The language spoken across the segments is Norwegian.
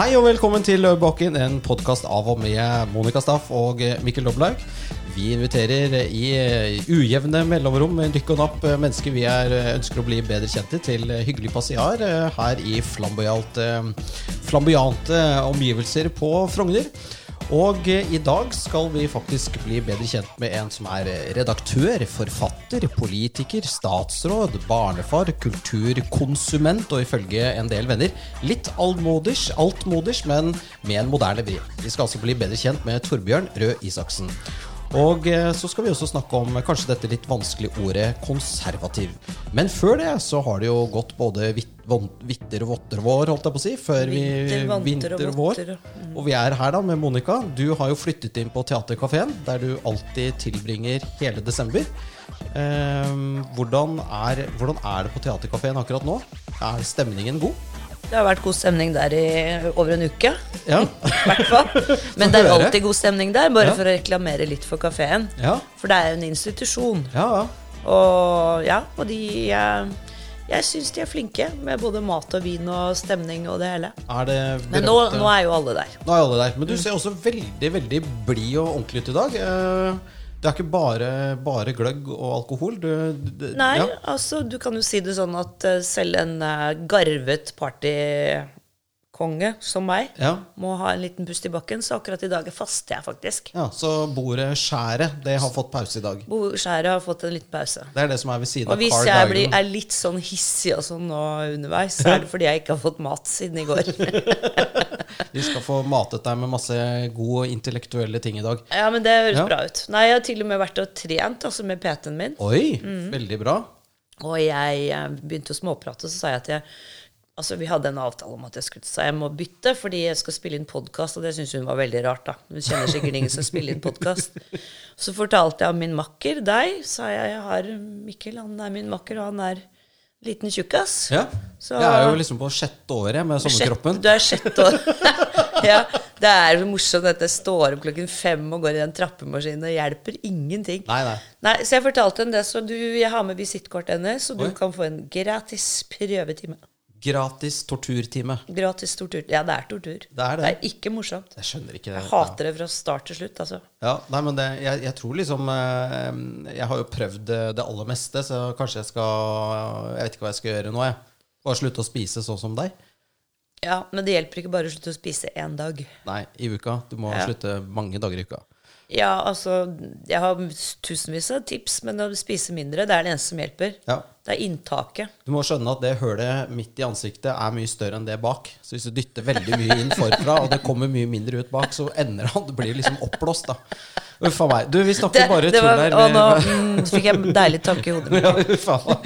Hei og velkommen til Løvebakken, en podkast av og med Monica Staff og Mikkel Doblaug. Vi inviterer i ujevne mellomrom med rykk og napp mennesker vi er, ønsker å bli bedre kjente, til hyggelig passiar her i flamboyante omgivelser på Frogner. Og i dag skal vi faktisk bli bedre kjent med en som er redaktør, forfatter, politiker, statsråd, barnefar, kulturkonsument og ifølge en del venner litt altmoders, altmoders men med en moderne vri. Vi skal altså bli bedre kjent med Torbjørn Røe Isaksen. Og eh, så skal vi også snakke om kanskje dette litt vanskelige ordet konservativ. Men før det så har det jo gått både vitter og votter vår, holdt jeg på å si. Før vi vinter og vår. Mm. Og vi er her da med Monica. Du har jo flyttet inn på Theatercaféen, der du alltid tilbringer hele desember. Eh, hvordan, er, hvordan er det på Theatercaféen akkurat nå? Er stemningen god? Det har vært god stemning der i over en uke. Ja. Men det er alltid god stemning der, bare ja. for å reklamere litt for kafeen. Ja. For det er jo en institusjon. Ja, Og ja, og de Jeg, jeg syns de er flinke med både mat og vin og stemning og det hele. Det Men nå, nå, er jo alle der. Nå er alle der. Men du ser også veldig, veldig blid og ordentlig ut i dag. Uh, det er ikke bare, bare gløgg og alkohol? Du, du, Nei, ja. altså du kan jo si det sånn at uh, selv en uh, garvet party konge som meg ja. må ha en liten pust i bakken. Så akkurat i dag faster jeg faktisk. Ja, Så bordet skjæret det har fått pause i dag? Skjæret har fått en liten pause. Det er det som er ved siden og av Carl Hvis jeg blir, er litt sånn hissig og sånn nå underveis, så er det fordi jeg ikke har fått mat siden i går. Vi skal få matet deg med masse gode intellektuelle ting i dag. Ja, men det høres ja. bra ut. Nei, jeg har til og med vært og trent altså med PT-en min. Oi, mm. veldig bra. Og jeg begynte å småprate, og så sa jeg at jeg Altså, Vi hadde en avtale om at jeg skulle sa jeg må bytte fordi jeg skal spille inn podkast, og det syntes hun var veldig rart. da. Hun kjenner sikkert ingen som spiller inn podkast. Så fortalte jeg om min makker, deg. Sa jeg jeg har Mikkel, han er min makker, og han er liten tjukkas. Ja. Så, jeg er jo liksom på sjette året med sommerkroppen. Du er sjette år. ja, Det er morsomt at jeg står opp klokken fem og går i den trappemaskinen. Det hjelper ingenting. Nei, nei. nei, Så jeg fortalte henne det, så du, jeg har med visittkortet hennes, så du Oi. kan få en gratis prøvetime. Gratis torturtime. Gratis tortur. Ja, det er tortur. Det er, det. det er ikke morsomt. Jeg skjønner ikke det. Jeg hater det fra start til slutt. altså. Ja, nei, men det, jeg, jeg, tror liksom eh, Jeg har jo prøvd det aller meste, så kanskje jeg skal Jeg vet ikke hva jeg skal gjøre nå. jeg. Bare slutte å spise sånn som deg. Ja, men det hjelper ikke bare å slutte å spise én dag. Nei, i uka. Du må ja. slutte mange dager i uka. Ja, altså Jeg har tusenvis av tips, men å spise mindre det er det eneste som hjelper. Ja. Det er inntaket. Du må skjønne at det hølet midt i ansiktet er mye større enn det bak. Så hvis du dytter veldig mye inn forfra, og det kommer mye mindre ut bak, så ender det Det blir liksom oppblåst, da. Uff a meg. Du, vi snakker det, bare tull her. Og nå mm, fikk jeg en deilig tanke i hodet ja,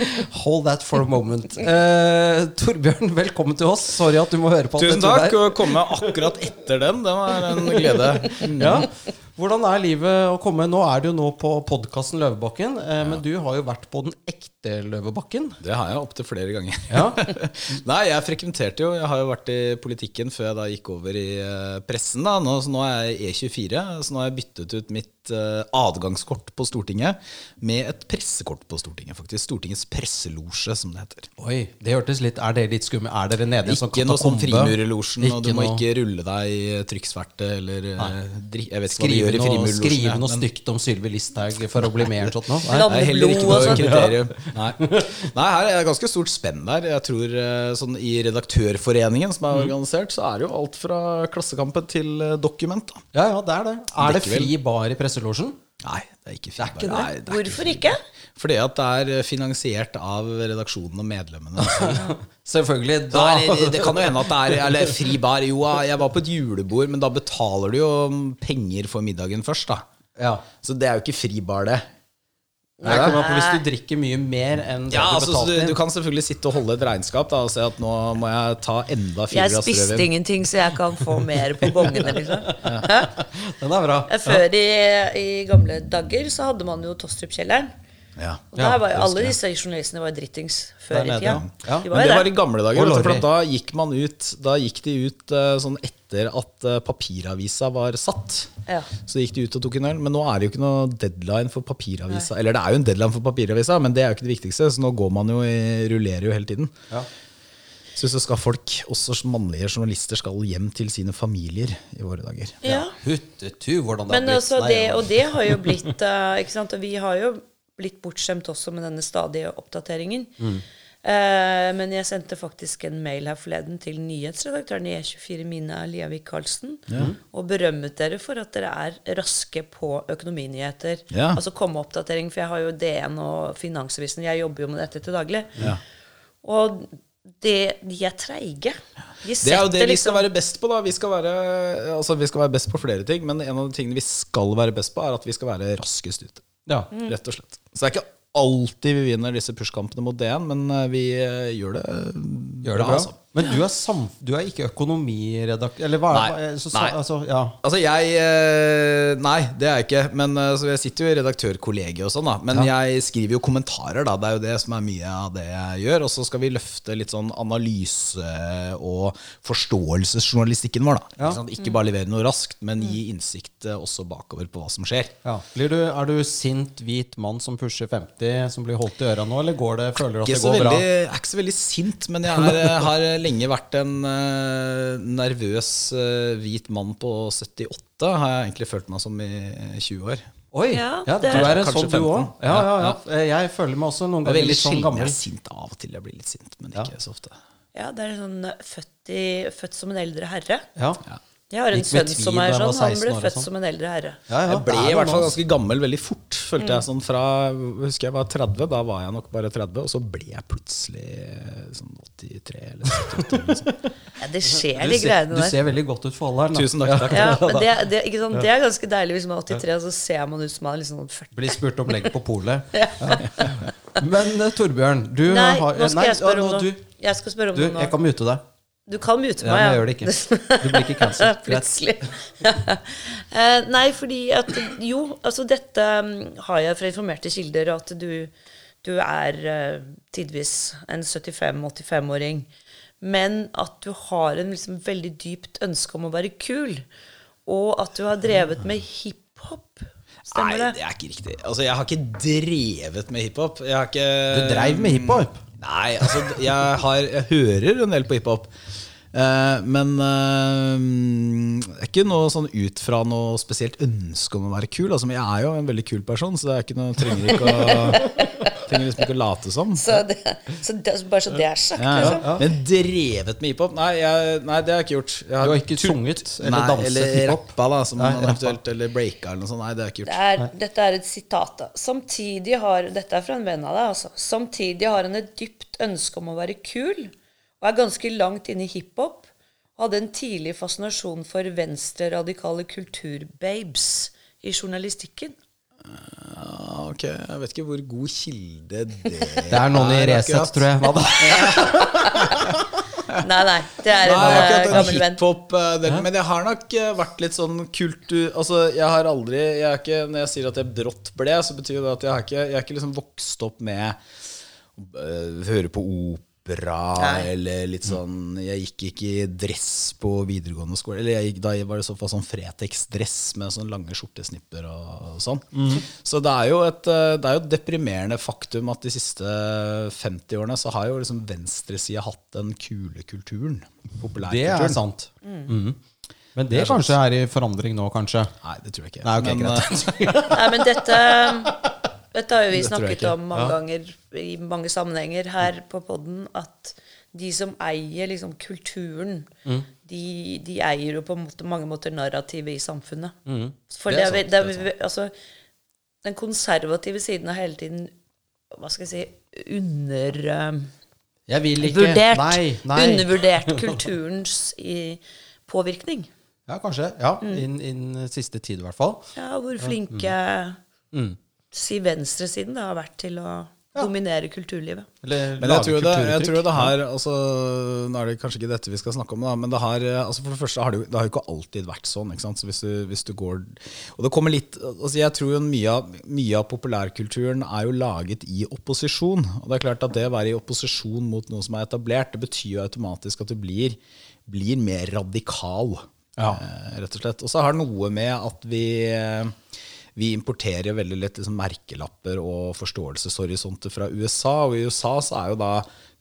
Hold that for a moment. Uh, Torbjørn, velkommen til oss. Sorry at du må høre på alt Tusen takk. Å komme akkurat etter den, det var en glede. ja. Hvordan er livet å komme Nå er du jo nå på podkasten Løvebakken, eh, men du har jo vært på den ekte Løvebakken. Det har jeg opptil flere ganger. Ja. Nei, jeg frekventerte jo Jeg har jo vært i politikken før jeg da gikk over i eh, pressen. da Nå, nå er jeg E24, så nå har jeg byttet ut mitt adgangskort på Stortinget med et pressekort på Stortinget. faktisk Stortingets presselosje, som det heter. Oi, det hørtes litt Er det litt skummelt? Er dere nede i en sånn Ikke noe sånn Frimurerlosjen, og du må ikke rulle deg i trykksverte eller uh, Jeg vet ikke hva de gjør i Frimurerlosjen. Skrive noe stygt om Sylvi Listhaug for å bli med eller sånt noe? Nei, det er heller ikke noe kriterium. Nei. Nei, her er det ganske stort spenn der. Jeg tror uh, sånn I Redaktørforeningen, som er mm. organisert, så er det jo alt fra Klassekampen til Dokument. Da. Ja, ja, det er det. Er det fri bar i presselosjen? Nei, det er ikke fri bar. Nei, det er Hvorfor ikke? Fordi at det er finansiert av redaksjonen og medlemmene. Selvfølgelig. Da. Det, det kan jo hende at det er Eller fri bar. Jo, jeg var på et julebord, men da betaler du jo penger for middagen først, da. Ja. Så det er jo ikke fri bar, det. Nei, på, hvis du drikker mye mer enn ja, du altså, du, du, kan selvfølgelig sitte og holde et regnskap da, og se at nå må jeg ta enda fire glass rødvin. Jeg spiste ingenting, så jeg kan få mer på bongene, liksom. Ja. Den er bra. Før i, i, gamle dager så hadde man jo Tostrup-kjelleren. Ja. Og der var jo Alle disse journalistene var drittings før i tida. Ja. De Men det var i gamle dager. For da gikk man ut Da gikk de ut uh, sånn etter at uh, papiravisa var satt. Ja. Så gikk de ut og tok en øl. Men nå er det jo ikke noe deadline for papiravisa. Nei. Eller det er jo en deadline for papiravisa, men det er jo ikke det viktigste. Så nå går man jo i, rullerer jo hele tiden. Ja. Syns skal folk, også mannlige journalister, skal hjem til sine familier i våre dager. Ja. Huttetu, hvordan det Men har blitt. Altså, det, og det har jo blitt uh, ikke sant? Og vi har jo blitt bortskjemt også med denne stadige oppdateringen. Mm. Uh, men jeg sendte faktisk en mail her forleden til nyhetsredaktøren i E24, Mina Liavik Karlsen, ja. og berømmet dere for at dere er raske på økonominyheter. Ja. Altså komme oppdatering, for jeg har jo DN og Finansavisen, jeg jobber jo med dette til daglig. Ja. Og det, de er treige. De det er jo det vi skal liksom- være best på. da Vi skal være, altså, vi skal være best på flere ting, men en av de tingene vi skal være best på, er at vi skal være raskest ute. Ja. Rett og slett. Så det er ikke alltid vi vinner disse pushkampene mot DN, men eh, vi eh, gjør det, gjør det bra. Altså. Men du er, sam, du er ikke økonomiredaktør? Eller hva nei. Så, nei. Altså, ja. altså, jeg eh, Nei, det er jeg ikke. Men altså, Jeg sitter jo i redaktørkollegiet og sånn, da. Men ja. jeg skriver jo kommentarer, da. Det er jo det som er mye av det jeg gjør. Og så skal vi løfte litt sånn analyse og forståelsesjournalistikken vår, da. Ja. Ikke, ikke, bare levere noe raskt, men gi innsikt også bakover på hva som skjer. Ja. Du, er du sint hvit mann som pusher 50, som blir holdt i øra nå, eller går det, føler du at det går veldig, bra? Jeg er ikke så veldig sint, men jeg er, har lenge vært en uh, nervøs uh, hvit mann på 78, har jeg egentlig følt meg som i 20 år. Oi! Ja, ja Du er en sånn, du òg. Ja, ja, ja, Jeg føler meg også noen ganger litt sånn gammel. Jeg er sint av og til. Jeg blir litt sint, men ikke så ofte. Ja, det er sånn født, i, født som en eldre herre. Ja. Jeg har en sønn som er sånn. Han ble født sånn. som en eldre herre. Ja, ja. Jeg ble i hvert fall ganske gammel veldig fort. Følte mm. jeg sånn fra Husker jeg var 30, da var jeg nok bare 30, og så ble jeg plutselig sånn 83 eller 78. Eller sånn. ja, det skjer de greiene der. Du ser veldig godt ut for alderen. Tusen takk. takk. Ja, men det, det, sånn, det, er ganske deilig hvis man er 83, og så ser man ut som man er liksom 40. Sånn Blir spurt om legg på polet. Men uh, Torbjørn, du nei, har Nå skal jeg spørre om noe. Jeg skal spørre om noe nå. Jeg kan mute deg. Du kan mute meg, ja. Men jeg gjør det ikke. Du blir ikke cancelled. Plutselig. uh, nei, fordi at Jo, altså dette um, har jeg fra informerte kilder, at du, du er uh, tidvis en 75-85-åring. Men at du har en liksom veldig dypt ønske om å være kul. Og at du har drevet med hiphop. Stemmer det? Nei, det er ikke riktig. Altså, jeg har ikke drevet med hiphop. Du dreiv med hiphop? Nei, altså jeg, har, jeg hører en del på hiphop. Uh, men uh, det er ikke noe sånn ut fra noe spesielt ønske om å være kul. Altså, jeg er jo en veldig kul person, så det er ikke noe, trenger ikke å Trenger liksom ikke å late som. Så, det, så det, bare så det er sagt, ja, liksom. Ja. Men drevet med hiphop? Nei, nei, det har jeg ikke gjort. Jeg har, du har ikke sunget eller nei, danset eller hiphop? Rappa, da, som nei, eventuelt, eller breaka eller noe sånt. Nei, det har jeg ikke gjort. Det er, dette er et sitat. da Samtidig har Dette er fra en venn av deg. Altså. Samtidig har han et dypt ønske om å være kul og er ganske langt inne i hiphop. Og hadde en tidlig fascinasjon for venstreradikale kulturbabes i journalistikken. Ok, Jeg vet ikke hvor god kilde det er. Det er noen i Resett, tror jeg. Hva da? nei, nei. Det er en nei, uh, gammel venn. Uh, men jeg har nok uh, vært litt sånn kultur... Altså, jeg har aldri jeg ikke, Når jeg sier at jeg brått ble, så betyr det at jeg har ikke, jeg er ikke liksom vokst opp med å høre på opera opera Nei. eller litt sånn Jeg gikk ikke i dress på videregående skole. Eller jeg gikk, da var det i så fall sånn Fretex-dress med sånne lange skjortesnipper og, sånn. Mm. Så det er, jo et, eh, det er jo et deprimerende faktum at de siste 50 årene så har jo liksom venstresida hatt den kule kulturen. Det er sant. Mm. Mm. Men det, det er kanskje sånn. er i forandring nå, kanskje? Nei, det tror jeg ikke. Nei, okay, men, greit. Nei, men dette dette har jo vi snakket om mange ja. ganger i mange sammenhenger her på poden, at de som eier liksom kulturen, mm. de, de, eier jo på måte, mange måter narrativet i samfunnet. Mm. For det er, det er, det er altså, den konservative siden har hele tiden hva skal jeg si under uh, jeg vil ikke. Vurdert, nei, nei. Undervurdert kulturens i, påvirkning. Ja, kanskje. Ja, mm. Innen in siste tid, i hvert fall. Ja, hvor flinke mm. Si venstresiden har vært til å ja. dominere kulturlivet. Eller men jeg tror, det, jeg tror det her altså, Nå er det kanskje ikke dette vi skal snakke om, da, men det her, altså for det første har det, jo, det har jo ikke alltid vært sånn. Ikke sant? Så hvis du, hvis du, går Og det kommer litt altså Jeg tror jo mye av, mye av populærkulturen er jo laget i opposisjon. Og det er klart at det å være i opposisjon mot noe som er etablert, det betyr jo automatisk at du blir, blir mer radikal, ja. eh, rett og slett. Og så har det noe med at vi eh, vi importerer veldig lett liksom, merkelapper og forståelseshorisonter fra USA. Og i USA så er da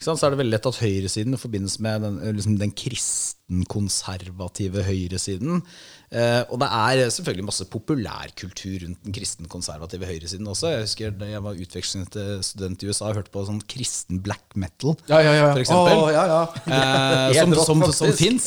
så er det veldig lett at høyresiden forbindes med den, liksom den kristenkonservative høyresiden. Eh, og det er selvfølgelig masse populærkultur rundt den kristenkonservative høyresiden også. Jeg husker da jeg var utvekslingsstudent i USA og hørte på sånn kristen black metal, ja, ja, ja. for eksempel. Oh, ja, ja. Eh, som som, som, som fins.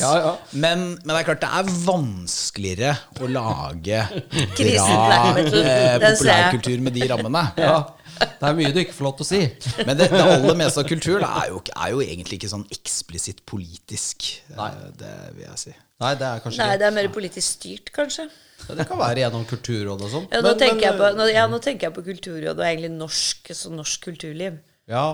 Men, men, det er klart det er vanskeligere å lage bra eh, populærkultur med de rammene. Ja. Det er mye du ikke får lov til å si. Men det, det aller meste av kultur er jo, er, jo, egentlig ikke sånn eksplisitt politisk. Nei. Det vil jeg si. Nei, det er kanskje Nei, det er mer politisk styrt, kanskje. Det kan være gjennom Kulturrådet og sånn. Ja, nå, men, tenker men, på, nå, ja, nå, tenker jeg på, Kulturrådet og egentlig norsk, så norsk kulturliv. Ja,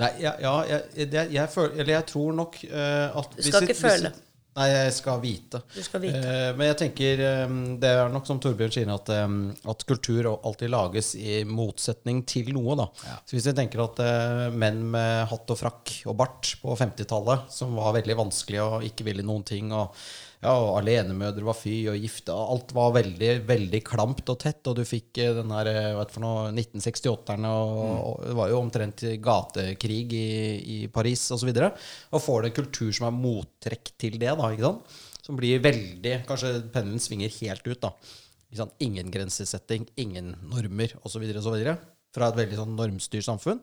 Nei, ja, ja jeg, jeg, jeg, føler, eller jeg tror nok uh, at Du skal ikke føle. Nei, jeg skal vite. Du skal vite. Uh, men jeg tenker um, det er nok som Torbjørn sier, at, um, at, kultur alltid lages i motsetning til noe. da. Ja. Så Hvis jeg tenker at uh, menn med hatt og frakk og bart på 50-tallet, som var veldig vanskelig og ikke ville noen ting og ja, alenemødre var fy, og gifte. Alt var veldig veldig klamt og tett. Og du fikk eh, den her, hva 1968-erne, og, mm. og, det var jo omtrent gatekrig i, i Paris osv. Og, så og får det en kultur som er mottrekk til det, da, ikke sant? som blir veldig Kanskje pendelen svinger helt ut. da. Ingen grensesetting, ingen normer osv. Fra et veldig sånn normstyrt samfunn.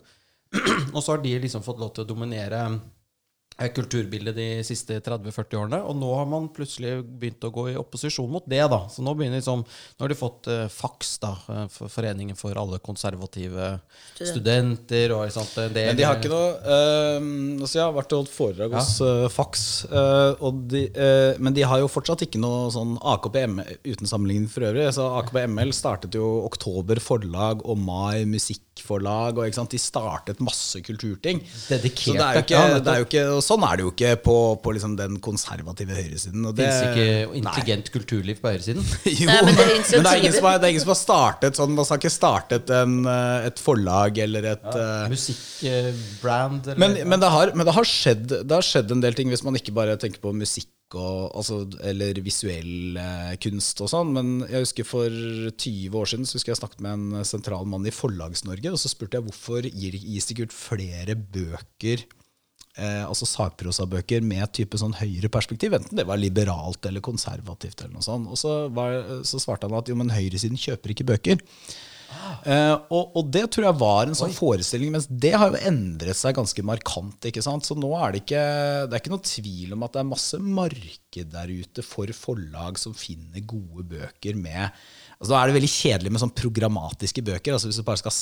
og så har de liksom fått lov til å dominere kulturbildet de siste 30-40 årene. Og nå har man plutselig begynt å gå i opposisjon mot det. da. Så nå, begynner liksom, nå har de fått uh, FAKS, da, uh, for Foreningen for alle konservative studenter. studenter og, sant, del, Men de har ikke noe uh, altså Jeg har vært og holdt foredrag ja. hos uh, og de, men de har jo fortsatt ikke noe sånn AKPM uten sammenligning for øvrig. Så AKP-ML startet jo Oktober forlag og Mai musikkforlag. og De startet masse kulturting. Dedikert. Så det er jo ikke, det er jo ikke sånn er det jo ikke på, på liksom den konservative høyresiden. Det fins ikke intelligent nei. kulturliv på høyresiden? jo, nei, men, det men, det, er ingen som har, ingen som har startet sånn Man har ikke startet en, eh, et forlag eller et ja, uh, Musikkbrand? Men, men, det har, men det, har skjedd, det har skjedd en del ting, hvis man ikke bare tenker på musikk og, altså, eller visuell eh, kunst og sånn. Men jeg husker for 20 år siden så husker jeg snakket med en sentral mann i Forlags-Norge. Og så spurte jeg hvorfor gis det ikke ut flere bøker eh, altså sakprosabøker med type sånn høyre perspektiv, enten det var liberalt eller konservativt. eller noe sånt. Og så, var, så svarte han at jo, men høyresiden kjøper ikke bøker. Uh, og, og, det tror jeg var en sånn Oi. forestilling, mens det har jo endret seg ganske markant. ikke sant? Så nå er det ikke, det er ikke noe tvil om at det er masse marked der ute for forlag som finner gode bøker med altså Da er det veldig kjedelig med sånn programmatiske bøker. altså Hvis du bare skal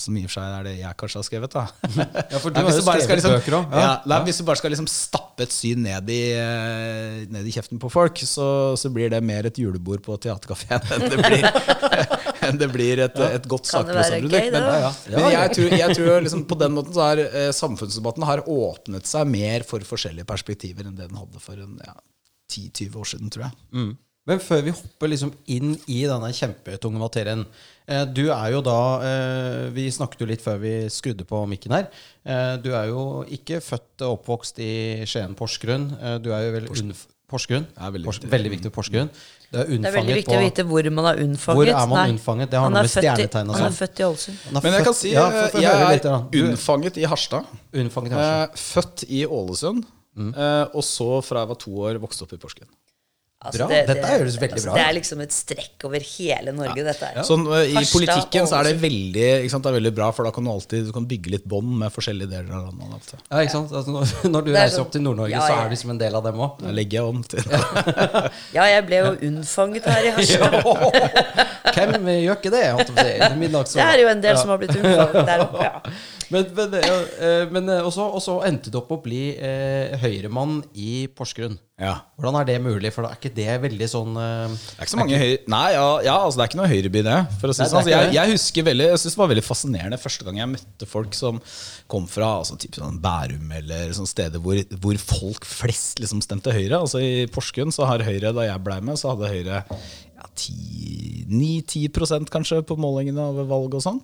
som i og for seg er det jeg kanskje har skrevet. da. Ja, for du har jo skrevet liksom, bøker òg. Ja, ja, hvis du bare skal liksom stappe et syn ned i, eh, ned i kjeften på folk, så, så, blir det mer et julebord på teaterkafeen enn det blir, enn det blir et, et godt sakprosaprodukt. Men, men jeg tror, jeg tror liksom, på den måten så har eh, samfunnsdebatten har åpnet seg mer for forskjellige perspektiver enn det den hadde for ja, 10-20 år siden, tror jeg. Mm. Men før vi hopper liksom inn i denne kjempetunge materien Du er jo da eh, Vi snakket jo litt før vi skrudde på mikken her. Eh, du er jo ikke født og oppvokst i Skien Porsgrunn. Du er jo vel Porsgrunn. Er veldig, Pors veldig viktig Porsgrunn. Det er, det er, veldig viktig å vite hvor man er unnfanget. Hvor er man Nei. unnfanget? Det har noe med stjernetegn å gjøre. Han er født i Ålesund. Men jeg kan si ja, for, jeg er litt, unnfanget i Harstad. Unnfanget i Harstad. født i Ålesund. Mm. og så fra jeg var to år, vokste opp i Porsgrunn. Altså, bra. Det, det, dette høres veldig altså, bra ut. Det er liksom et strekk over hele Norge. Ja. dette ja. Sånn, uh, I politikken så er det veldig, sant, det er veldig bra, for da kan du alltid du kan bygge litt bånd med forskjellige deler av landet. Altså. Ja, ikke sant? Altså, når, når, du reiser sånn, opp til Nord-Norge, ja, så er du liksom en del av dem òg. Da legger jeg om til Ja, jeg ble jo unnfanget her i Harstad. Hvem gjør ikke det? Det er jo en del som har blitt unnfanget der oppe, ja. Men, men, eh, men eh, også, også, endte det opp å bli eh, høyremann i Porsgrunn. Ja. Hvordan er det mulig? For da er ikke det veldig sånn eh, Det er ikke så mange høyre... Nei, ja, ja, altså det er ikke noe høyreby, det. For å si Nei, sånn. jeg, jeg, husker veldig Jeg synes det var veldig fascinerende første gang jeg møtte folk som kom fra altså, typ sånn Bærum eller sånne steder hvor, hvor, folk flest liksom stemte Høyre. Altså I Porsgrunn så har Høyre, da jeg blei med, så hadde Høyre ja, 9-10 kanskje på målingene av valg og sånn.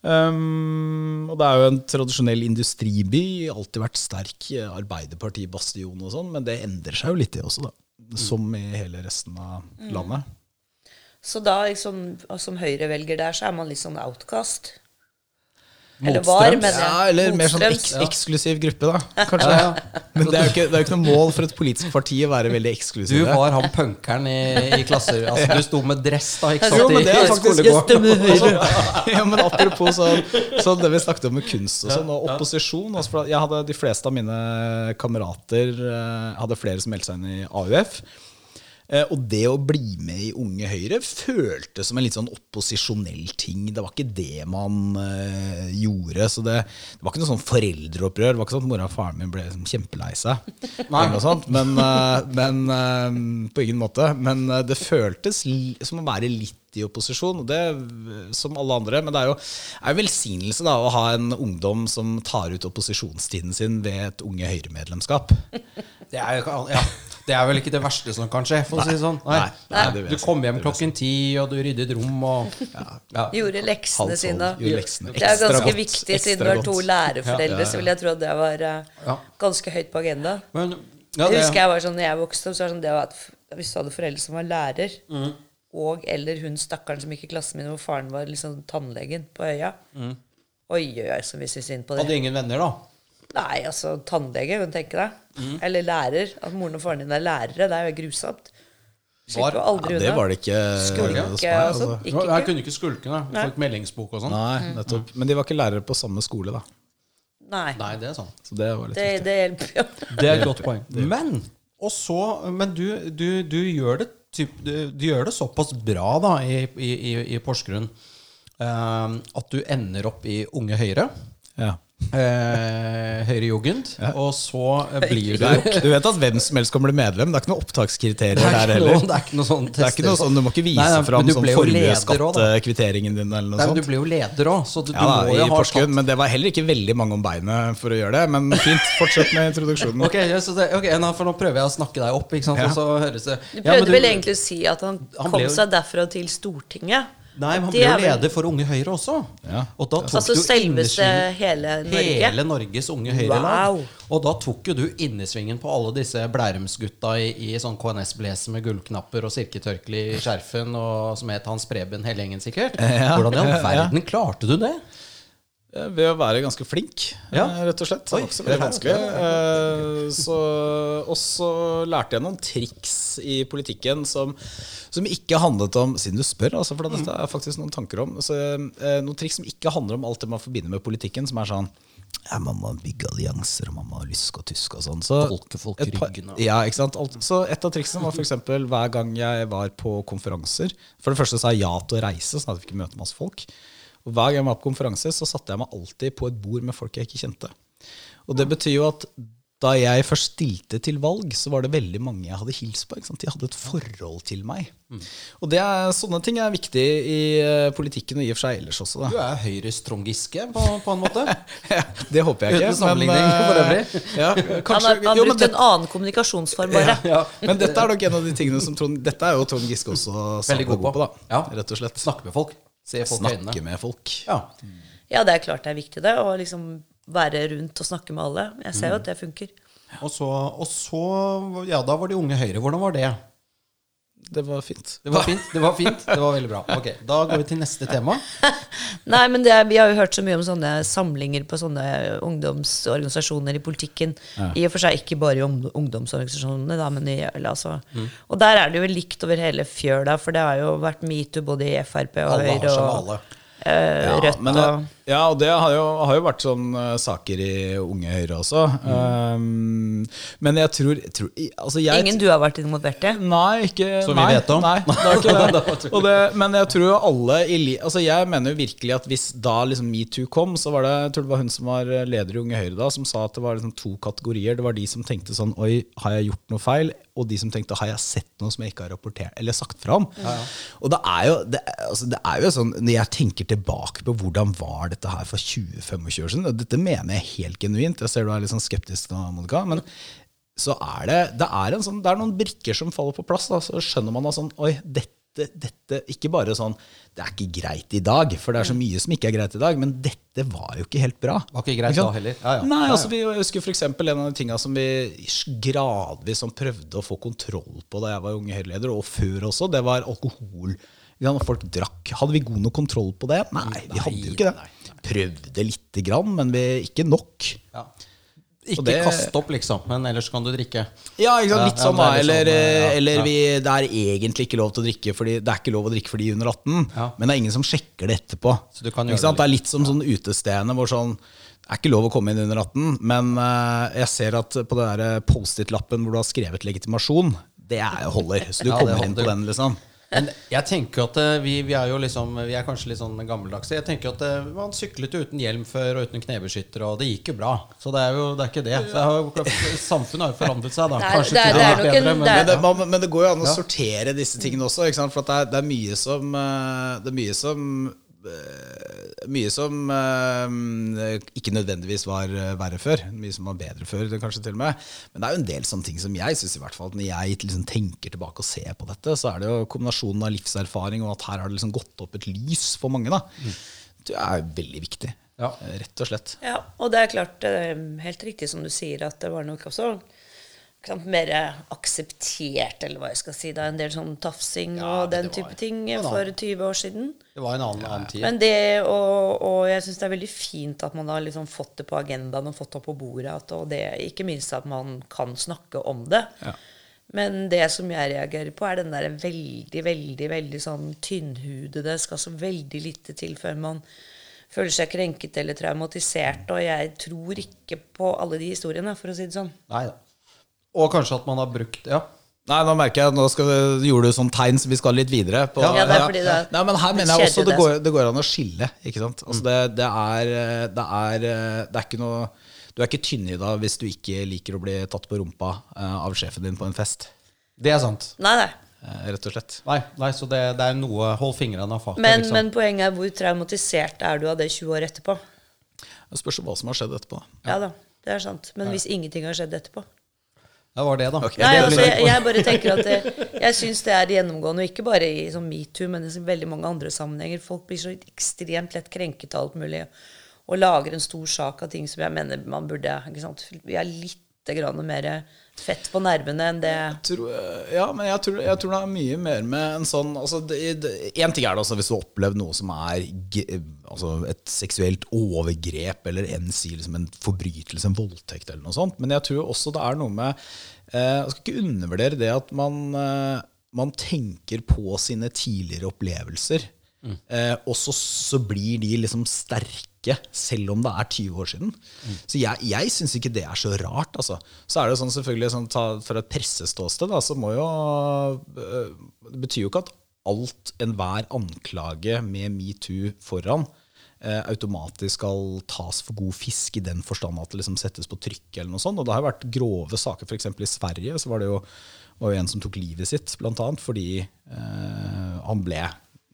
Um, og det er jo en tradisjonell industriby. Alltid vært sterk Arbeiderparti-bastion og sånn, men det endrer seg jo litt, det også, da. Som i hele resten av mm. landet. Så da, liksom, som høyrevelger der, så er man litt sånn outcast? Eller var, ja, Eller mer sånn eks eksklusiv gruppe, da. Kanskje. Ja, ja. Men det er, jo ikke, det er ikke noe mål for et politisk parti å være veldig eksklusiv. Du var han punkeren i, i klasser. Altså, du sto med dress da, ikke sant? Jo, men det er faktisk ja, men Apropos sånn, så det vi snakket om med kunst og sånn, og opposisjon. Altså, jeg hadde De fleste av mine kamerater eh, hadde flere som meldte seg inn i AUF. Eh, og det å bli med i Unge Høyre føltes som en litt sånn opposisjonell ting. Det var ikke det man uh, gjorde. Så det, det, var ikke noe sånn foreldreopprør. Det var ikke sånn at mora og faren min ble liksom, kjempelei seg. Men, uh, men på ingen måte. Men det føltes som å være litt i opposisjon, og det som alle andre. Men det er jo en velsignelse da, å ha en ungdom som tar ut opposisjonstiden sin ved et Unge Høyre-medlemskap. Det er, ja, det er vel ikke det verste som kan skje, for å si det sånn. Nei. Nei. Nei. Du kom hjem klokken ti, og du ryddet rom og ja. Gjorde leksene sine. Leksene. Det er ganske godt. viktig, siden du har to lærerforeldre, så vil jeg tro at det var uh, ganske høyt på agendaen. Men, jeg husker jeg var sånn, når jeg vokste opp, så var det sånn det at hvis du hadde foreldre som var lærer, mm. og eller hun stakkaren som gikk i klassen min, hvor faren var liksom tannlegen på øya mm. Oi, oi, oi, som vi syntes synd på det. Hadde ingen venner, da? Nei, altså tannlege, hun du tenke deg. Mm. Eller lærer. At moren og faren din er lærere. Det er jo grusomt. Var, ja, det var det ikke Skulke og sånn. Jeg kunne ikke skulke. Da. Fikk meldingsbok og sånn. Nei, mm. nettopp. Men de var ikke lærere på samme skole, da. Nei. Nei det er sånn. Så det var litt det, det hjelper jo. det er et godt poeng. Men, også, men du, du, du, gjør det, typ, du, du, gjør det såpass bra da i, i, i Porsgrunn uh, at du ender opp i Unge Høyre. Ja. Eh, Høyrejugend. Ja. Og så blir du Du vet at hvem som helst kan bli medlem? Det er ikke noe opptakskriterier der heller. Det er ikke noe sånn det er ikke noe sånn, Du må ikke vise nei, nei, fram sånn formuesskattekvitteringen din. eller noe nei, sånt. Du ble jo leder òg. Ja, du må jo ha tatt men det var heller ikke veldig mange om beinet for å gjøre det. Men fint, fortsett med introduksjonen. ok, det, okay for Nå prøver jeg å snakke deg opp. Ikke sant? Ja. Du prøvde du, vel egentlig å si at han, han kom seg derfra til Stortinget? Nei, men han ble jo leder for Unge Høyre også. Ja. Og da tok altså selveste hele Norge? Hele Norges Unge Høyre-lag. Wow. Og da tok jo du innesvingen på alle disse Blærumsgutta i, i sånn KNS-blazer med gullknapper og silketørkle i skjerfen, og som het Hans Preben hele gjengen, sikkert. Ja. Hvordan i all verden klarte du det? Ved å være ganske flink, ja. Eh, rett og slett. Det var ikke så veldig vanskelig. Eh, så, og så lærte jeg noen triks i politikken som, som, ikke handlet om Siden du spør, altså, for dette er faktisk noen tanker om. Så, eh, noen triks som ikke handler om alt det man forbinder med politikken, som er sånn ja, Man må bygge allianser, og man må lyske og tyske og sånn. Så, Folke folk et, par, ja, ikke sant? så et av triksene var f.eks. hver gang jeg var på konferanser For det første sa jeg ja til å reise, sånn at vi fikk møte masse folk. Og Hver gang jeg var på konferanse, så satte jeg meg alltid på et bord med folk jeg ikke kjente. Og det betyr jo at da jeg først stilte til valg, så var det veldig mange jeg hadde hilst på. De hadde et forhold til meg. Mm. Og er, sånne ting er viktig i uh, politikken og i og for seg ellers også. Da. Du er Høyres Trond Giske på, på, en måte? ja, det håper jeg ikke. Uten sammenligning men, uh, for øvrig. Ja, kanskje, han har, brukt en annen kommunikasjonsform, bare. Ja, men dette er nok en av de tingene som Trond, dette er jo Trond Giske også veldig god på. på da, rett og slett. Snakke med folk. Se folk snakke med folk. Ja. ja. det er klart det er viktig, det. Å liksom være rundt og snakke med alle. Jeg ser jo mm. at det funker. Og så, og så, Ja, da var de Unge Høyre. Hvordan var det? Det var fint. Det var fint, det var fint, det var veldig bra. Ok, Da går vi til neste tema. Nei, men er, Vi har jo hørt så mye om sånne samlinger på sånne ungdomsorganisasjoner i politikken. Ja. I og for seg ikke bare i ungdomsorganisasjonene, da, men i altså. Mm. Og der er det jo likt over hele fjøla, for det har jo vært metoo både i Frp og alle Høyre. Og, uh, Rødt men, og ja, og det har jo, har jo vært sånn uh, saker i Unge Høyre også. Mm. Um, men jeg tror, tror altså jeg, Ingen du har vært involvert i? Nei, ikke Som vi vet om? Nei, det ikke det. det. Men jeg tror jo alle i, altså Jeg mener jo virkelig at hvis da liksom metoo kom, så var det jeg tror det var hun som var leder i Unge Høyre da, som sa at det var liksom to kategorier. Det var de som tenkte sånn Oi, har jeg gjort noe feil? Og de som tenkte har jeg sett noe som jeg ikke har rapportert eller sagt fra om? Ja, ja. Og det er, jo, det, altså, det er jo sånn, Når jeg tenker tilbake på hvordan var dette her for 20-25 år siden, og dette mener jeg helt genuint, jeg ser du er litt sånn skeptisk nå, Monica, men så er det, det, er sånn, det er noen brikker som faller på plass. Da, så skjønner man da sånn, oi, dette dette, Ikke bare sånn Det er ikke greit i dag, for det er så mye som ikke er greit i dag. Men dette var jo ikke helt bra. Var ikke greit da heller. Ja, ja. Nei, altså vi, Jeg husker f.eks. en av de tingene som vi gradvis som prøvde å få kontroll på da jeg var unge Høyre-leder, og før også, det var alkohol Folk drakk. Hadde vi god nok kontroll på det? Nei, vi hadde jo ikke det. Prøvde lite grann, men vi, ikke nok. Ja. Ikke det, kaste opp, liksom, men ellers kan du drikke. Ja, litt sånn, da. Eller, sånn, eller vi, det er egentlig ikke lov til å drikke fordi det er ikke lov å drikke for de under 18, men det er ingen som sjekker det etterpå. Det, det, er litt som sånn utestedene hvor sånn det er ikke lov å komme inn under 18, men uh, jeg ser at på den Post-It-lappen hvor du har skrevet legitimasjon, det er jo holder. Så du kommer inn på den, liksom. Men jeg tenker at eh, vi, vi, er jo liksom Vi er kanskje litt sånn gammeldagse. Jeg tenker at eh, Man syklet jo uten hjelm før og uten knebeskytter, og det gikk jo bra. Så det er jo det er ikke det. Har, samfunnet har jo forandret seg, da. Kanskje det er, det er, det bedre, men, men, det, men, det, går jo an å sortere disse tingene også. For det er, det, er mye som, det er mye som Eh, mye som uh, ikke nødvendigvis var eh, verre før. Mye som var bedre før, kanskje til og med. Men det er jo en del sånne ting som jeg syns, i hvert fall, når jeg liksom tenker tilbake og ser på dette, så er det jo kombinasjonen av livserfaring og at her har det liksom gått opp et lys for mange. da mm. Det er veldig viktig. Ja. Rett og slett. Ja, og det er klart, helt riktig som du sier, at det var nok også mer akseptert, eller hva jeg skal si. Er en del sånn tafsing ja, og den type ting for 20 år siden. Det var en annen, annen tid. Men det, og, og jeg syns det er veldig fint at man har liksom fått det på agendaen og fått det på bordet. At, og det, ikke minst at man kan snakke om det. Ja. Men det som jeg reagerer på, er den der veldig, veldig veldig sånn tynnhudede skal så veldig lite til før man føler seg krenket eller traumatisert. Og jeg tror ikke på alle de historiene, for å si det sånn. Neida. Og kanskje at man har brukt Ja. Nei, nå merker jeg, nå skal, gjorde du sånn tegn, så vi skal litt videre. På, ja, det er fordi det er Nei, men her mener jeg også det går, det går an å skille. ikke sant? Altså, det, det, er, det, er, det er ikke noe Du er ikke tynnhyda hvis du ikke liker å bli tatt på rumpa uh, av sjefen din på en fest. Det er sant. Nei, nei. Uh, rett og slett. Nei, nei så det, er noe Hold fingrene av fatet. Men, liksom. men, poenget er hvor traumatisert er du av det 20 år etterpå? Det spørs hva som har skjedd etterpå. Ja, ja da, det er sant. Men hvis ingenting har skjedd etterpå? Det var det, da. Okay. Nei, altså, jeg, jeg, bare tenker at det, jeg syns det er gjennomgående, og ikke bare i sånn metoo, men i veldig mange andre sammenhenger. Folk blir så ekstremt lett krenket av alt mulig og lager en stor sak av ting som jeg mener man burde ikke sant? Vi er litt grann mer fett på nervene enn det tror, Ja, men jeg tror, jeg tror, det er mye mer med en sånn altså, En ting er det altså, hvis du har opplevd noe som er altså, et seksuelt overgrep, eller enn si liksom en forbrytelse, en voldtekt, eller noe sånt. Men jeg tror også det er noe med eh, Jeg skal ikke undervurdere det at man, eh, man tenker på sine tidligere opplevelser. Mm. Eh, og så, så, blir de liksom sterke, selv om det er 20 år siden. Mm. Så jeg, jeg syns ikke det er så rart. Altså. Så er det sånn selvfølgelig sånn, ta, For et presseståsted så må jo øh, Det betyr jo ikke at alt, enhver anklage med metoo foran, eh, automatisk skal tas for god fisk i den forstand at det liksom settes på trykk. eller noe sånt. Og det har vært grove saker, f.eks. i Sverige så var det jo, var jo en som tok livet sitt, blant annet fordi eh, han ble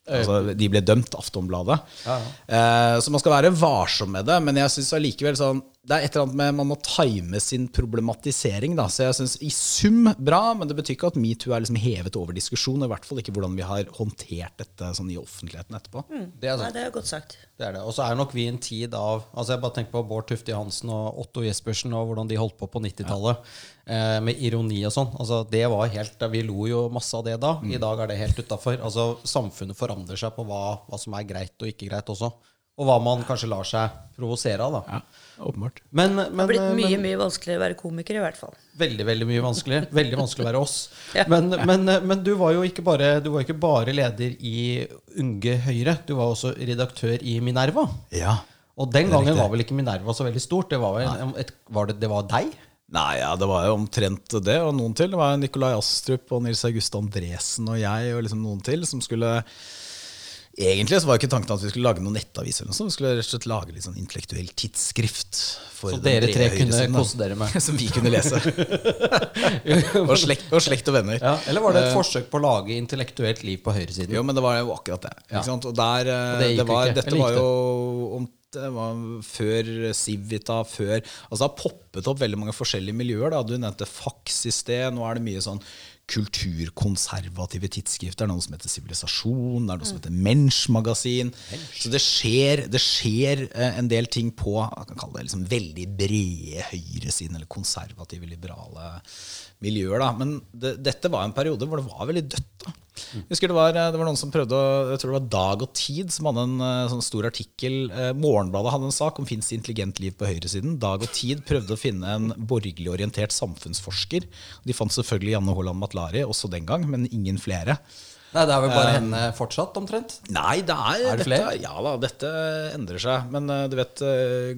Altså, de ble dømt, Aftonbladet. Ja, ja. Eh, så man skal være varsom med det. Men jeg synes allikevel sånn, det er et eller annet med man må time sin problematisering. Da. Så jeg syns i sum bra, men det betyr ikke at metoo er liksom hevet over diskusjon. I hvert fall ikke hvordan vi har håndtert dette sånn i offentligheten etterpå. Mm. Det, er Nei, det er godt sagt. Det er det. Og så er nok vi i en tid av altså Jeg bare tenker på Bård Tufte Johansen og Otto Jespersen og hvordan de holdt på på 90-tallet. Ja eh, med ironi og sånn. Altså, det var helt, Vi lo jo masse av det da. Mm. I dag er det helt utafor. Altså, samfunnet forandrer seg på hva, hva, som er greit og ikke greit også. Og hva man kanskje lar seg provosere av. da. Ja, åpenbart. Men, men, det har blitt mye men, mye vanskeligere å være komiker, i hvert fall. Veldig veldig mye vanskelig. Veldig vanskelig å være oss. ja. men, men, men, du var jo ikke bare, du var ikke bare leder i Unge Høyre. Du var også redaktør i Minerva. Ja, og den gangen var vel ikke Minerva så veldig stort? Det var, et, var det, det var deg? Nei, ja, det var jo omtrent det, og noen til. Det var Nikolai Astrup og Nils August Andresen og jeg og liksom noen til som skulle Egentlig så var ikke tanken at vi skulle lage noen nettavis. eller noe sånt. Vi skulle rett og slett lage litt sånn intellektuell tidsskrift. så dere tre kunne kose dere med? som vi kunne lese. og, slekt, og, slekt, og venner. Ja, eller var det et uh, forsøk på å lage intellektuelt liv på høyresiden? Jo, men det var jo akkurat det. Ja. Og der, og det det var, Dette var jo om det var før Civita, før Altså det har poppet opp veldig mange forskjellige miljøer. Da. Du nevnte Fax i sted. Nå er det mye sånn kulturkonservative tidsskrifter. Det er noe som heter Sivilisasjon, det er noe som heter Mensch-magasin. Så det skjer, det skjer, eh, en del ting på jeg kan kalle det liksom veldig brede høyresiden, eller konservative, liberale miljøer. Da. Men det, dette var en periode hvor det var veldig dødt. da. Jeg husker det var, det var, noen som prøvde Jeg tror det var Dag og Tid som hadde en eh, sånn stor artikkel. Eh, Morgenbladet hadde en sak om fins intelligent liv på høyresiden. Dag og Tid prøvde å finne en borgerlig orientert samfunnsforsker. De fant selvfølgelig Janne Haaland Matlari også den gang, men ingen flere. Nei, Det er vel bare henne fortsatt, omtrent? Nei, det er, er det dette, ja da, dette endrer seg. Men du vet,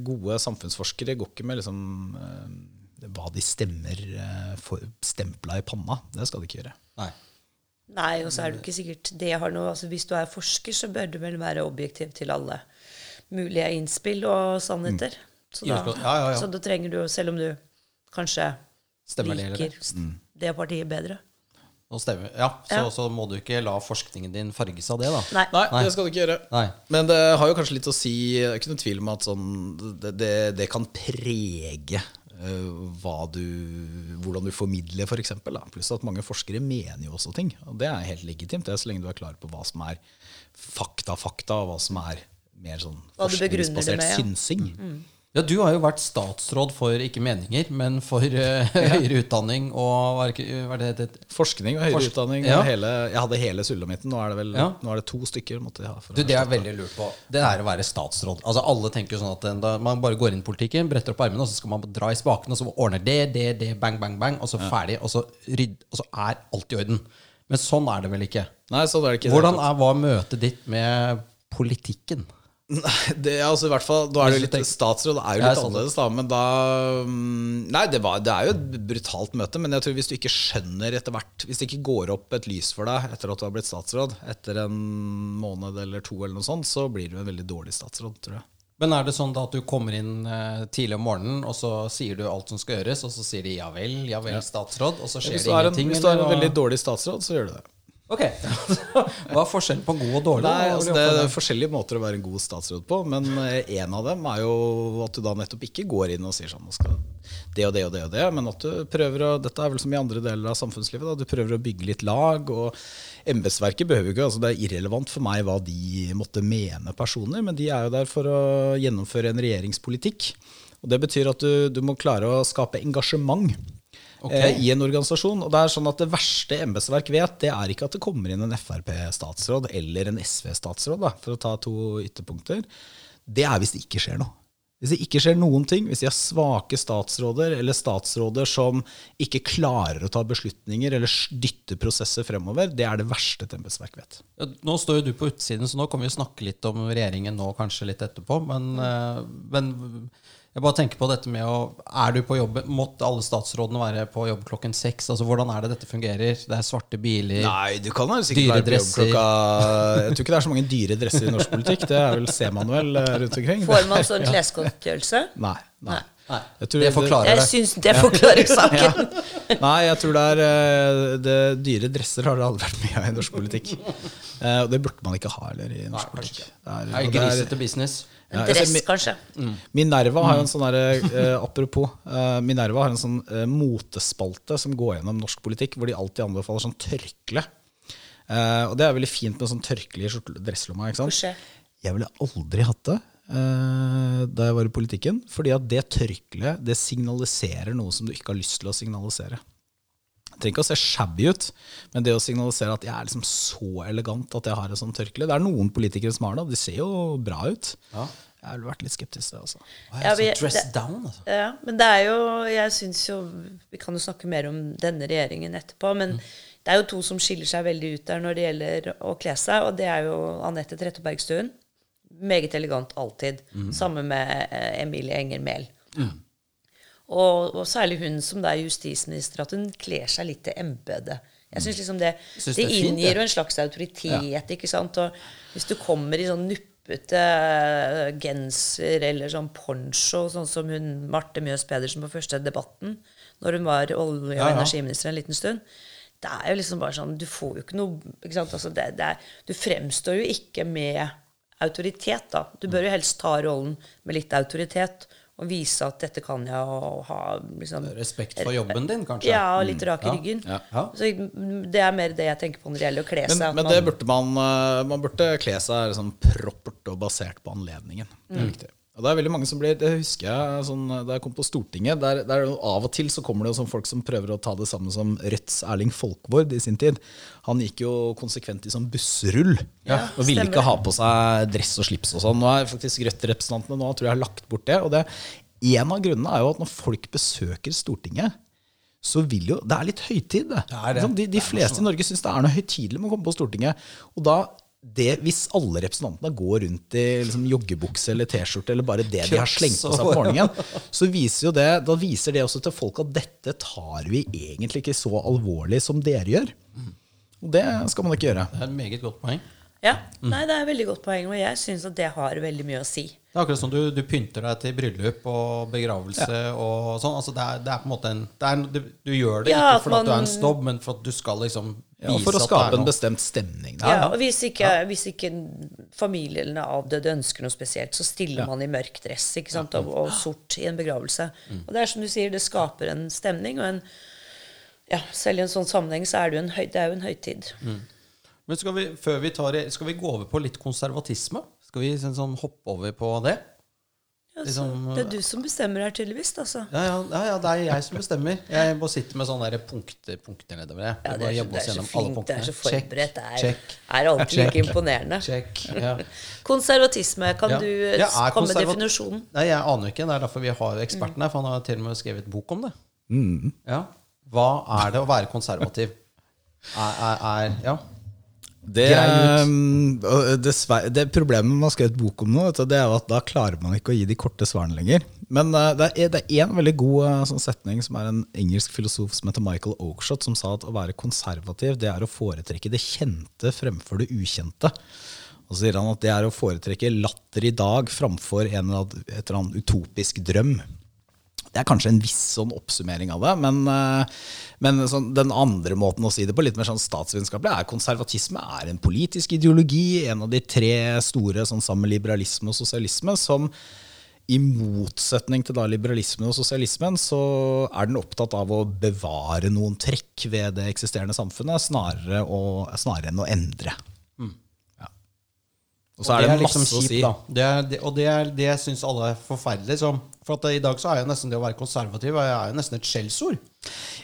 gode samfunnsforskere går ikke med liksom hva de stemmer for, stempla i panna. Det skal de ikke gjøre. Nei. Nei, og så er du ikke sikkert det har noe altså Hvis du er forsker, så bør du vel være objektiv til alle mulige innspill og sannheter. Mm. Så, da, ja, ja, ja. så da trenger du, selv om du kanskje Stemmer liker det, mm. det partiet bedre. Ja, så, så, må du ikke la forskningen din farges av det, da. Nei. Nei, det skal du ikke gjøre. Nei. Men det har jo kanskje litt å si Det er ikke noen tvil om at sånn, det, det, det, kan prege du, hvordan du formidler, f.eks. For Pluss at mange forskere mener jo også ting. Og det er helt legitimt, det er så lenge du er klar på hva som er fakta-fakta, og hva som er mer sånn forskningsbasert synsing. Mm. Ja, Du har jo vært statsråd for ikke meninger, men for uh, høyere utdanning og hva er det, det, Forskning og høyere Forsk utdanning. Ja. Hele, jeg hadde hele sulamitten. Nå er det vel ja. er det to stykker. måtte jeg ha du, Det er veldig lurt på. Det er å være statsråd. Altså Alle tenker jo sånn at da, man bare går inn i politikken, bretter opp armene, og så skal man dra i spakene, og så ordner det, det, det, bang, bang, bang, og så ja. ferdig. Og så, rydd, og så er alt i orden. Men sånn er det vel ikke? Nei, sånn er det ikke Hvordan er, var møtet ditt med politikken? Det, altså i hvert fall Nå er det jo litt statsråd, er jo litt annerledes, da. Men da mm, Nei, det, var, det, er jo et brutalt møte. Men jeg tror hvis du ikke skjønner etter hvert Hvis det ikke går opp et lys for deg etter at du har blitt statsråd, etter en måned eller to, eller noe sånt, så blir du en veldig dårlig statsråd, tror jeg. Men er det sånn da at du kommer inn eh, tidlig om morgenen, og så sier du alt som skal gjøres, og så sier de ja vel, ja vel, statsråd, og så skjer det ingenting? En, hvis du er en veldig dårlig statsråd, så gjør du det. Ok, Hva er forskjellen på god og dårlig? Nei, altså det er forskjellige måter å være en god statsråd på. Men eh, en av dem er jo at du da nettopp ikke går inn og sier sånn det og det og det og det, men at du prøver å Dette er vel som i andre deler av samfunnslivet. Da, du prøver å bygge litt lag. og Embetsverket behøver ikke altså Det er irrelevant for meg hva de måtte mene personer, men de er jo der for å gjennomføre en regjeringspolitikk. Og Det betyr at du, du må klare å skape engasjement okay. eh, i en organisasjon. Og Det er sånn at det verste embetsverk vet, det er ikke at det kommer inn en Frp-statsråd eller en SV-statsråd, for å ta to ytterpunkter. Det er hvis det ikke skjer noe. Hvis det ikke skjer noen ting, hvis de har svake statsråder eller statsråder som ikke klarer å ta beslutninger eller dytte prosesser fremover, det er det verste et embetsverk vet. Nå står jo du på utsiden, så nå kan vi snakke litt om regjeringen nå kanskje litt etterpå. Men, eh, men jeg bare tenker på dette med å Er du på jobb Måtte alle statsrådene være på jobb klokken seks? Altså, hvordan er det dette fungerer? Det er svarte biler, Nei, du kan sikkert være på jobb klokka Jeg tror ikke det er så mange dyre dresser i norsk politikk. Det er vel C-manuell eh, rundt omkring. Får man sånn klesgodtgjørelse? Nei. nei. Nei, det forklarer det. Jeg syns det forklarer saken. Ja. Nei, jeg tror det er eh, det, Dyre dresser har det aldri vært mye av i norsk politikk. Eh, og det burde man ikke ha heller i norsk Nei, politikk. Det er, er grisete business. En dress, ja, kanskje. Mm. Minerva har en sånn der, eh, apropos, eh, Minerva har en sånn eh, motespalte som går gjennom norsk politikk, hvor de alltid anbefaler sånn tørkle. Og det er veldig fint med sånn tørkle i dresslomma. ikke sant? Jeg ville aldri hatt det da jeg var i politikken, fordi at det tørkleet det signaliserer noe som du ikke har lyst til å signalisere. Trenger ikke å se shabby ut, men det å signalisere at jeg er liksom så elegant at jeg har et sånt tørkle Det er noen politikere som har det, og de ser jo bra ut. Ja. Jeg har vært litt skeptisk til det. Altså. Ja, vi, det, down, altså. ja, men det er jo Jeg syns jo Vi kan jo snakke mer om denne regjeringen etterpå, men mm. det er jo to som skiller seg veldig ut der når det gjelder å kle seg, og det er jo Anette Trettebergstuen. Meget elegant alltid. Mm. Sammen med eh, Emilie Enger Mehl. Mm. Og, og, særlig hun som er justisminister, at hun kler seg litt til embetet. Jeg synes liksom det, synes det, det inngir jo en slags autoritet. Ja. ikke sant? Og hvis du kommer i sånn nuppete genser eller sånn poncho, sånn som hun Marte Mjøs Pedersen på første debatten, når hun var olje- og energiminister en liten stund Det er jo liksom bare sånn Du får jo ikke noe ikke sant? Altså det, det er, Du fremstår jo ikke med autoritet, da. Du bør jo helst ta rollen med litt autoritet og vise at dette kan jeg og ha liksom, Respekt for jobben din, kanskje? Ja, og litt rak i ryggen. Ja. Ja. Så det er mer det jeg tenker på når det gjelder å kle seg. Men, men det burde man, eh, man burde kle seg liksom proppert og basert på anledningen. Det er mm. viktig. Og det er veldig mange som blir, Det husker jeg sånn, da jeg kom på Stortinget. Der, der Av og til så kommer det jo sånn folk som prøver å ta det samme som Rødts Erling Folkvord i sin tid. Han gikk jo konsekvent i sånn bussrull ja, og ville stemmer. ikke ha på seg dress og slips og sånn. Nå er faktisk Rødt-representantene nå tror jeg har lagt bort det. Og det, en av grunnene er jo at når folk besøker Stortinget, så vil jo Det er litt høytid, det. det, er det. De, de fleste i Norge syns det er noe høytidelig med å komme på Stortinget. Og da det, hvis alle representantene går rundt i liksom, joggebukse eller T-skjorte, eller bare det de har slengt på seg på morgenen, så viser jo det, da viser det også til folk at dette tar vi egentlig ikke så alvorlig som dere gjør. Og det skal man ikke gjøre. Det er et meget godt poeng. Ja, nei, det er et veldig godt poeng, og jeg syns at det har veldig mye å si. Det er akkurat som du, du pynter deg til bryllup og begravelse ja. og sånn. Altså det, er, det, er, på en måte en er, du, du, gjør det ja, ikke fordi man, du er en snobb, men for at du skal liksom ja, For å skape en bestemt stemning. Der. Ja, og hvis ikke, hvis ikke familie eller avdøde ønsker noe spesielt, så stiller man i mørk dress ikke sant, og, og, sort i en begravelse. Mm. Og det er som du sier, det skaper en stemning. og en ja, selv i en sånn sammenheng så er det jo en, høy, det er jo en høytid. Mm. Men skal vi, før vi tar, skal vi gå over på litt konservatisme? Skal vi sånn, sånn hoppe over på det? Ja, liksom, det er du som bestemmer her, tydeligvis. Altså. Ja, ja, ja, det er jeg som bestemmer. Jeg må sitte med sånne punkter, punkter nedover. Jeg. Ja, det er, så, det er så fint, det er så forberedt. Det er, er alltid like imponerende. Check, ja. Konservatisme, kan du komme med definisjonen? Nei, Jeg aner ikke. Det er derfor vi har eksperten her. For han har til og med skrevet bok om det. Mm. Ja. Hva er det å være konservativ? Er, er, er ja det, det, det, problemet man har skrevet bok om nå, det er at da klarer man ikke å gi de korte svarene lenger. Men uh, det er én veldig god uh, sånn setning som er en engelsk filosof som heter Michael Oakshot, som sa at å være konservativ det er å foretrekke det kjente fremfor det ukjente. Og så sier han at det er å foretrekke latter i dag framfor en eller annen utopisk drøm. Det er kanskje en viss sånn oppsummering av det, men, uh, men sånn, den andre måten å si det på, litt mer sånn statsvitenskapelig, er konservatisme er en politisk ideologi, en av de tre store sånn, sammen med liberalisme og sosialisme, som i motsetning til da liberalismen og sosialismen, så er den opptatt av å bevare noen trekk ved det eksisterende samfunnet, snarere, å, snarere enn å endre. Og så og er det, det er liksom masse liksom kjipt, å si. Da. Det er, det, og det, er, det syns alle er forferdelig. Så for at i dag så er jo nesten det å være konservativ er jo nesten et skjellsord.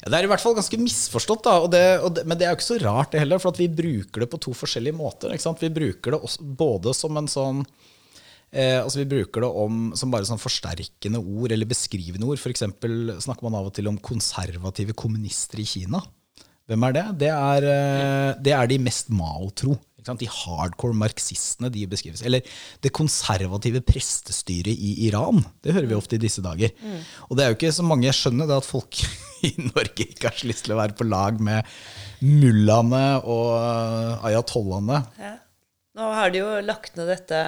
Ja, det er i hvert fall ganske misforstått, da, og det, og men det er jo ikke så rart, det heller. For vi bruker det på to forskjellige måter. Vi bruker det også, både som en sånn eh, altså Vi bruker det om, som bare sånn forsterkende ord eller beskrivende ord. F.eks. snakker man av og til om konservative kommunister i Kina. Hvem er det? Det er, eh, det er de mest Mao-tro. De hardcore marxistene de beskrives. Eller det konservative prestestyret i Iran. Det hører vi ofte i disse dager. Mm. Og det er jo ikke så mange jeg skjønner det at folk i Norge ikke har så lyst til å være på lag med mullaene og ayatollahene. Ja. Nå har de jo lagt ned dette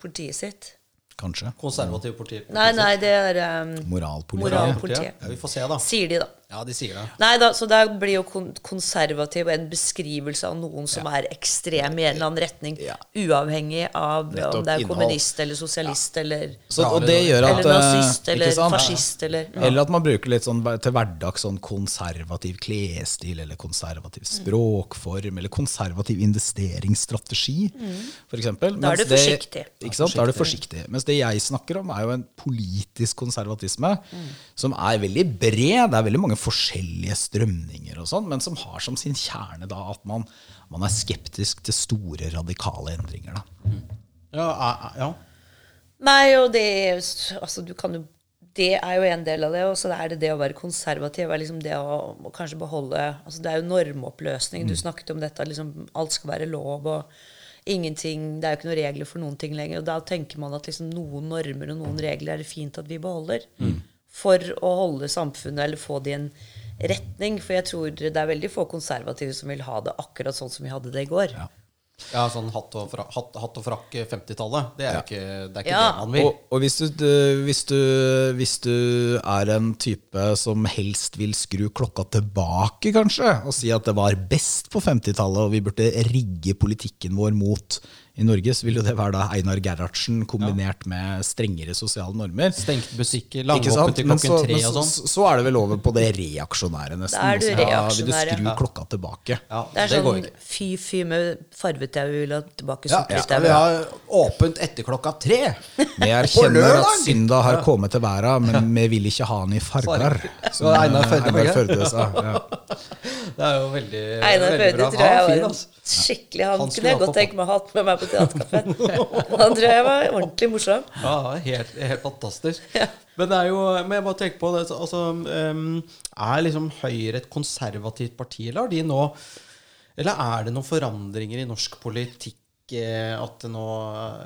politiet sitt. Kanskje. Konservative politi. Nei, nei, det er um, Moralpolitiet. Moralpolitiet. Ja, vi får se, da. Sier de, da. Ja, de sier det. Nei da, så det blir jo konservativ en beskrivelse av noen som ja. er ekstrem i en eller annen retning, ja. uavhengig av Nettopp, om det er kommunist eller sosialist ja. eller, så, at, eller eh, nazist eller fascist eller Eller at man bruker litt sånn til hverdags sånn konservativ klesstil eller konservativ språkform eller konservativ investeringsstrategi, mm. f.eks. Da er du forsiktig. Det, ikke sant? Da er du forsiktig. Mens det jeg snakker om, er jo en politisk konservatisme mm. som er veldig bred. Det er veldig mange forskjellige strømninger, og sånn, men som har som sin kjerne da, at man, man, er skeptisk til store, radikale endringer. Da. Mm. Ja, ja. Nei, og det altså, du kan jo det er jo en del av det. Og så er det det å være konservativ. Er liksom det å, å, kanskje beholde altså Det er jo normoppløsning. Mm. Du snakket om dette. Liksom, alt skal være lov. og ingenting, Det er jo ikke noen regler for noen ting lenger. Og da tenker man at liksom, noen normer og noen regler er det fint at vi beholder. Mm for å holde samfunnet eller få det i en retning. For jeg tror det er veldig få konservative som vil ha det akkurat sånn som vi hadde det i går. Ja. Ja, sånn hatt og, fra, hatt, hatt og frakk 50-tallet. Det er ja. ikke, det, er ikke ja. det man vil. Og, og hvis, du, hvis, du, hvis, du, er en type som helst vil skru klokka tilbake, kanskje, og si at det var best på 50-tallet, og vi burde rigge politikken vår mot I Norge så vil jo det være da Einar Gerhardsen kombinert ja. med strengere sosiale normer. Stengt butikker, langåpent til klokken tre og sånn. Så, så, er det vel over på det reaksjonære, nesten. Da er du reaksjonær, ja, vil du skru ja. klokka tilbake. Ja, det er det sånn fy-fy med farvetau, vil ha tilbake sukkerstau. Ja, vi har åpent etter klokka tre. Vi erkjenner at synda har kommet til verda, men vi vil ikke ha den i farger. Så Einar Førde sa. Det er jo veldig, Einar Førde tror jeg var en skikkelig Han, han kunne jeg godt tenke meg å ha med meg på teaterkafeen. Han tror jeg var ordentlig morsom. Ja, helt, helt fantastisk. Ja. Men det er jo Men jeg bare tenker på det altså, Er liksom Høyre et konservativt parti, eller har de nå Eller er det noen forandringer i norsk politikk? At det nå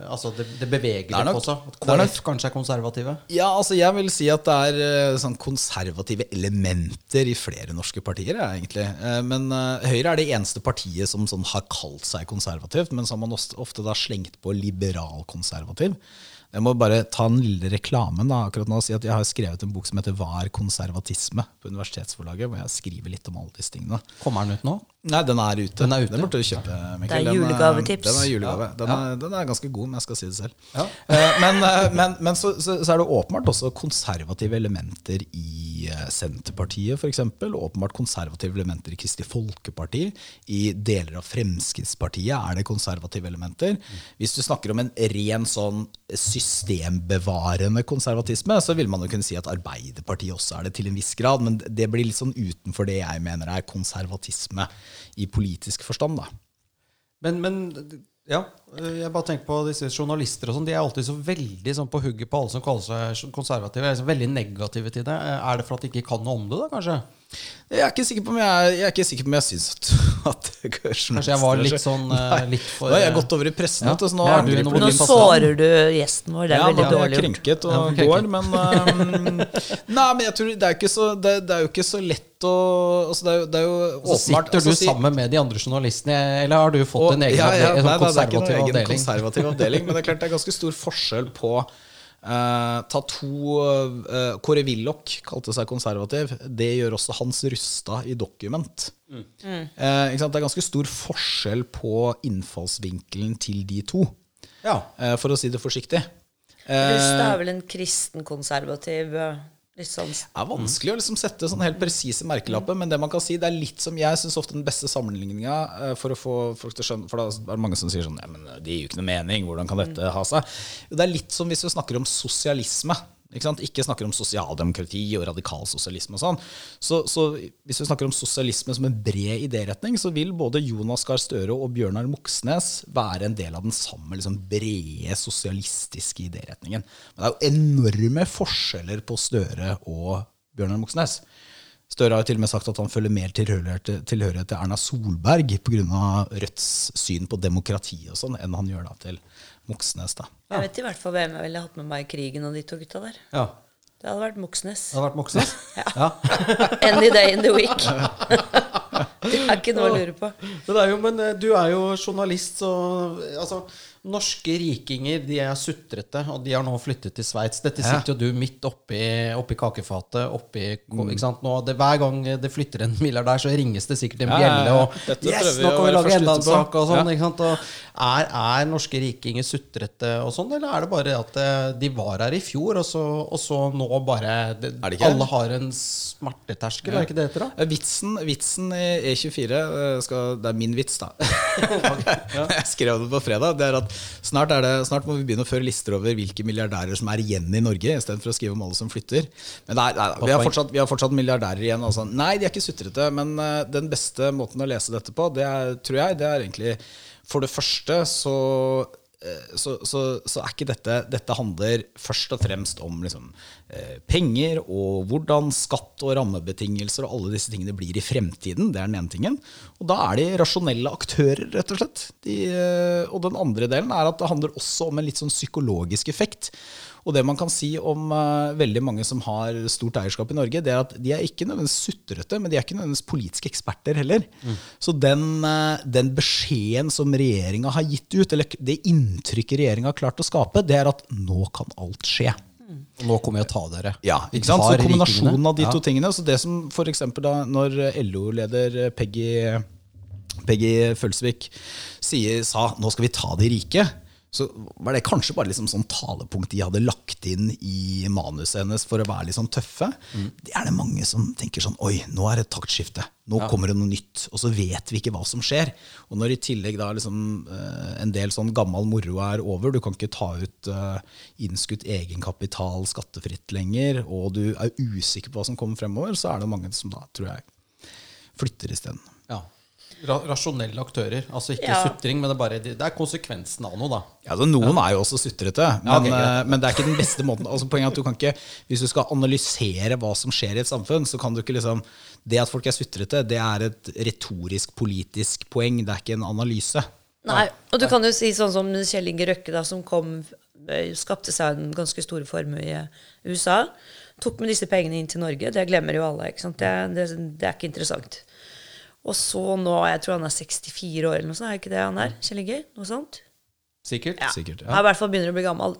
Altså, det, det beveger seg seg? At KrF kanskje er konservative? Ja, altså jeg vil si at det er eh, sånn konservative elementer i flere norske partier, egentlig. Eh, men uh, Høyre er det eneste partiet som sånn har kalt seg konservativt, men så har man ofte da slengt på liberal-konservativ. Jeg må bare ta en lille reklamen da, akkurat nå og si at jeg har skrevet en bok som heter 'Hva er konservatisme?' på Universitetsforlaget, hvor jeg skriver litt om alle disse tingene. Kommer den ut nå? Nei, den er ute. Den, er ute. den burde du kjøpe. Mikkel. Det er julegavetips. Den, er julegave. Den, er, den, er, ganske god, men jeg skal si det selv. Ja. Eh, men, eh, men, men så, så, så, er det åpenbart også konservative elementer i eh, Senterpartiet, f.eks. Åpenbart konservative elementer i Kristelig Folkeparti. I deler av Fremskrittspartiet er det konservative elementer. Hvis du snakker om en ren sånn systembevarende konservatisme, så vil man jo kunne si at Arbeiderpartiet også er det til en viss grad, men det blir litt sånn utenfor det jeg mener er konservatisme i politisk forstand. da. Men, men ja, jeg bare tenker på disse journalister og sånn. De er alltid så veldig sånn på hugget på alle som kaller seg konservative. Er veldig negative til det. Er det for at de ikke kan noe om det, da, kanskje? Jeg er ikke sikker på om jeg, jeg, er ikke sikker på om jeg syns at, at Kanskje jeg var litt sånn Nei, litt for, Nå har jeg gått over i pressen. Ja. nå, ja, du, nå sårer du gjesten vår. Det er ja, veldig dårlig gjort. Ja, krenket og ja, går, men um, Nei, men jeg tror det er, ikke så, det, det er jo ikke så lett å altså det, er jo, det er jo åpenbart Så sitter du altså, sammen med de andre journalistene, eller har du fått og, en egen ja, ja, nei, konservativ avdeling? Er noen egen konservativ avdeling, men det er klart det er ganske stor forskjell på Uh, ta to uh, Kåre Willoch kalte seg konservativ. Det gjør også Hans Rustad i Document. Mm. Uh, det er ganske stor forskjell på innfallsvinkelen til de to, ja. for å si det forsiktig. Rustad er vel en kristen konservativ Sånn. Det er vanskelig å liksom sette sånn helt presise merkelapper, men det man kan si, det er litt som jeg syns ofte den beste sammenligninga eh, for å få folk til å skjønne For da er det mange som sier sånn Ja, men det gir jo ikke noe mening. Hvordan kan dette ha seg? Det er litt som hvis vi snakker om sosialisme. Ikke, ikke, snakker om sosialdemokrati og radikalsosialisme og sånn. Så, så, hvis vi snakker om sosialisme som en bred idéretning, så vil både Jonas Gahr Støre og Bjørnar Moxnes være en del av den samme liksom, brede sosialistiske idéretningen. Men det er jo enorme forskjeller på Støre og Bjørnar Moxnes. Støre har jo til og med sagt at han følger mer tilhørighet til Erna Solberg pga. Rødts syn på demokrati og sånn, enn han gjør da til Moxnes. da. Jeg vet i hvert fall hvem jeg ville hatt med meg i krigen og de to gutta der. Ja. Det hadde vært Moxnes. Det hadde vært Moxnes? ja. Any day in the week. det er ikke noe å lure på. Men, jo, men eh, du er jo journalist, så altså Norske rikinger de er sutrete, og de har nå flyttet til Sveits. Dette sitter jo du midt oppi, oppi kakefatet. Oppi, mm. nå, det, hver gang det flytter en milliardær, så ringes det sikkert en bjelle. Og yes, nå kan vi lage enda en sak! Og sånn, og er, er, norske rikinger sutrete og sånn, eller er det bare at eh, de var her i fjor, og så, og så nå bare det, det Alle har en smerteterskel, ja. er det ikke det heter? da? Vitsen, vitsen i E24 eh, skal, Det er min vits, da. Jeg skrev det på fredag. Det er at snart, det, snart, må vi begynne å føre lister over hvilke milliardærer som er igjen i Norge, istedenfor å skrive om alle som flytter. Men nei, nei, vi, har fortsatt, vi, har fortsatt, milliardærer igjen. Altså. Nei, de er ikke sutrete. Men uh, den beste måten å lese dette på, det er, tror jeg, det er egentlig For det første så Eh, så, så, så, er ikke dette Dette handler først og fremst om liksom, eh, penger og hvordan skatt og rammebetingelser og alle disse tingene blir i fremtiden. Det er den ene tingen. Og da er de rasjonelle aktører, rett og slett. De, eh, og den andre delen er at det handler også om en litt sånn psykologisk effekt. Og det man kan si om uh, veldig mange som har stort eierskap i Norge, det er at de er ikke nødvendigvis sutrete, men de er ikke nødvendigvis politiske eksperter heller. Mm. Så den, uh, den, beskjeden som regjeringa har gitt ut, eller det inntrykket regjeringa har klart å skape, det er at nå kan alt skje. Mm. Nå kommer jeg å ta dere. Ja, ikke sant? Så kombinasjonen av de ja. to tingene. Så det som for da når LO-leder Peggy Peggy Følsvik sa nå skal vi ta de rike, så var det kanskje bare liksom sånn talepunkt de hadde lagt inn i manuset hennes for å være litt sånn tøffe. Mm. Det er det mange som tenker sånn Oi, nå er det et taktskifte. Nå ja. kommer det noe nytt. Og så vet vi ikke hva som skjer. Og når i tillegg da liksom uh, en del sånn gammel moro er over, du kan ikke ta ut uh, innskudd egenkapital skattefritt lenger, og du er usikker på hva som kommer fremover, så er det mange som da, tror jeg, flytter isteden. Rasjonelle aktører. Altså ikke ja. sutring, men det er, bare, det er, konsekvensen av noe, da. Ja, altså Noen ja. er jo også sutrete, men, ja, okay, eh, men, det er ikke den beste måten. Altså Poenget er at du kan ikke, Hvis du skal analysere hva som skjer i et samfunn, så kan du ikke liksom Det at folk er sutrete, det er et retorisk, politisk poeng. Det er ikke en analyse. Nei, og du kan jo si sånn som Kjell Inge Røkke, da, som kom, eh, skapte seg en ganske stor formue i USA. Tok med disse pengene inn til Norge. Det glemmer jo alle. ikke sant? Det, det, det er ikke interessant. Og så nå Jeg tror han er 64 år eller noe sånt. Er ikke det han er? Kjell Inge? Noe sånt? Sikkert. Ja. Sikkert ja. Han i hvert fall begynner å bli gammel.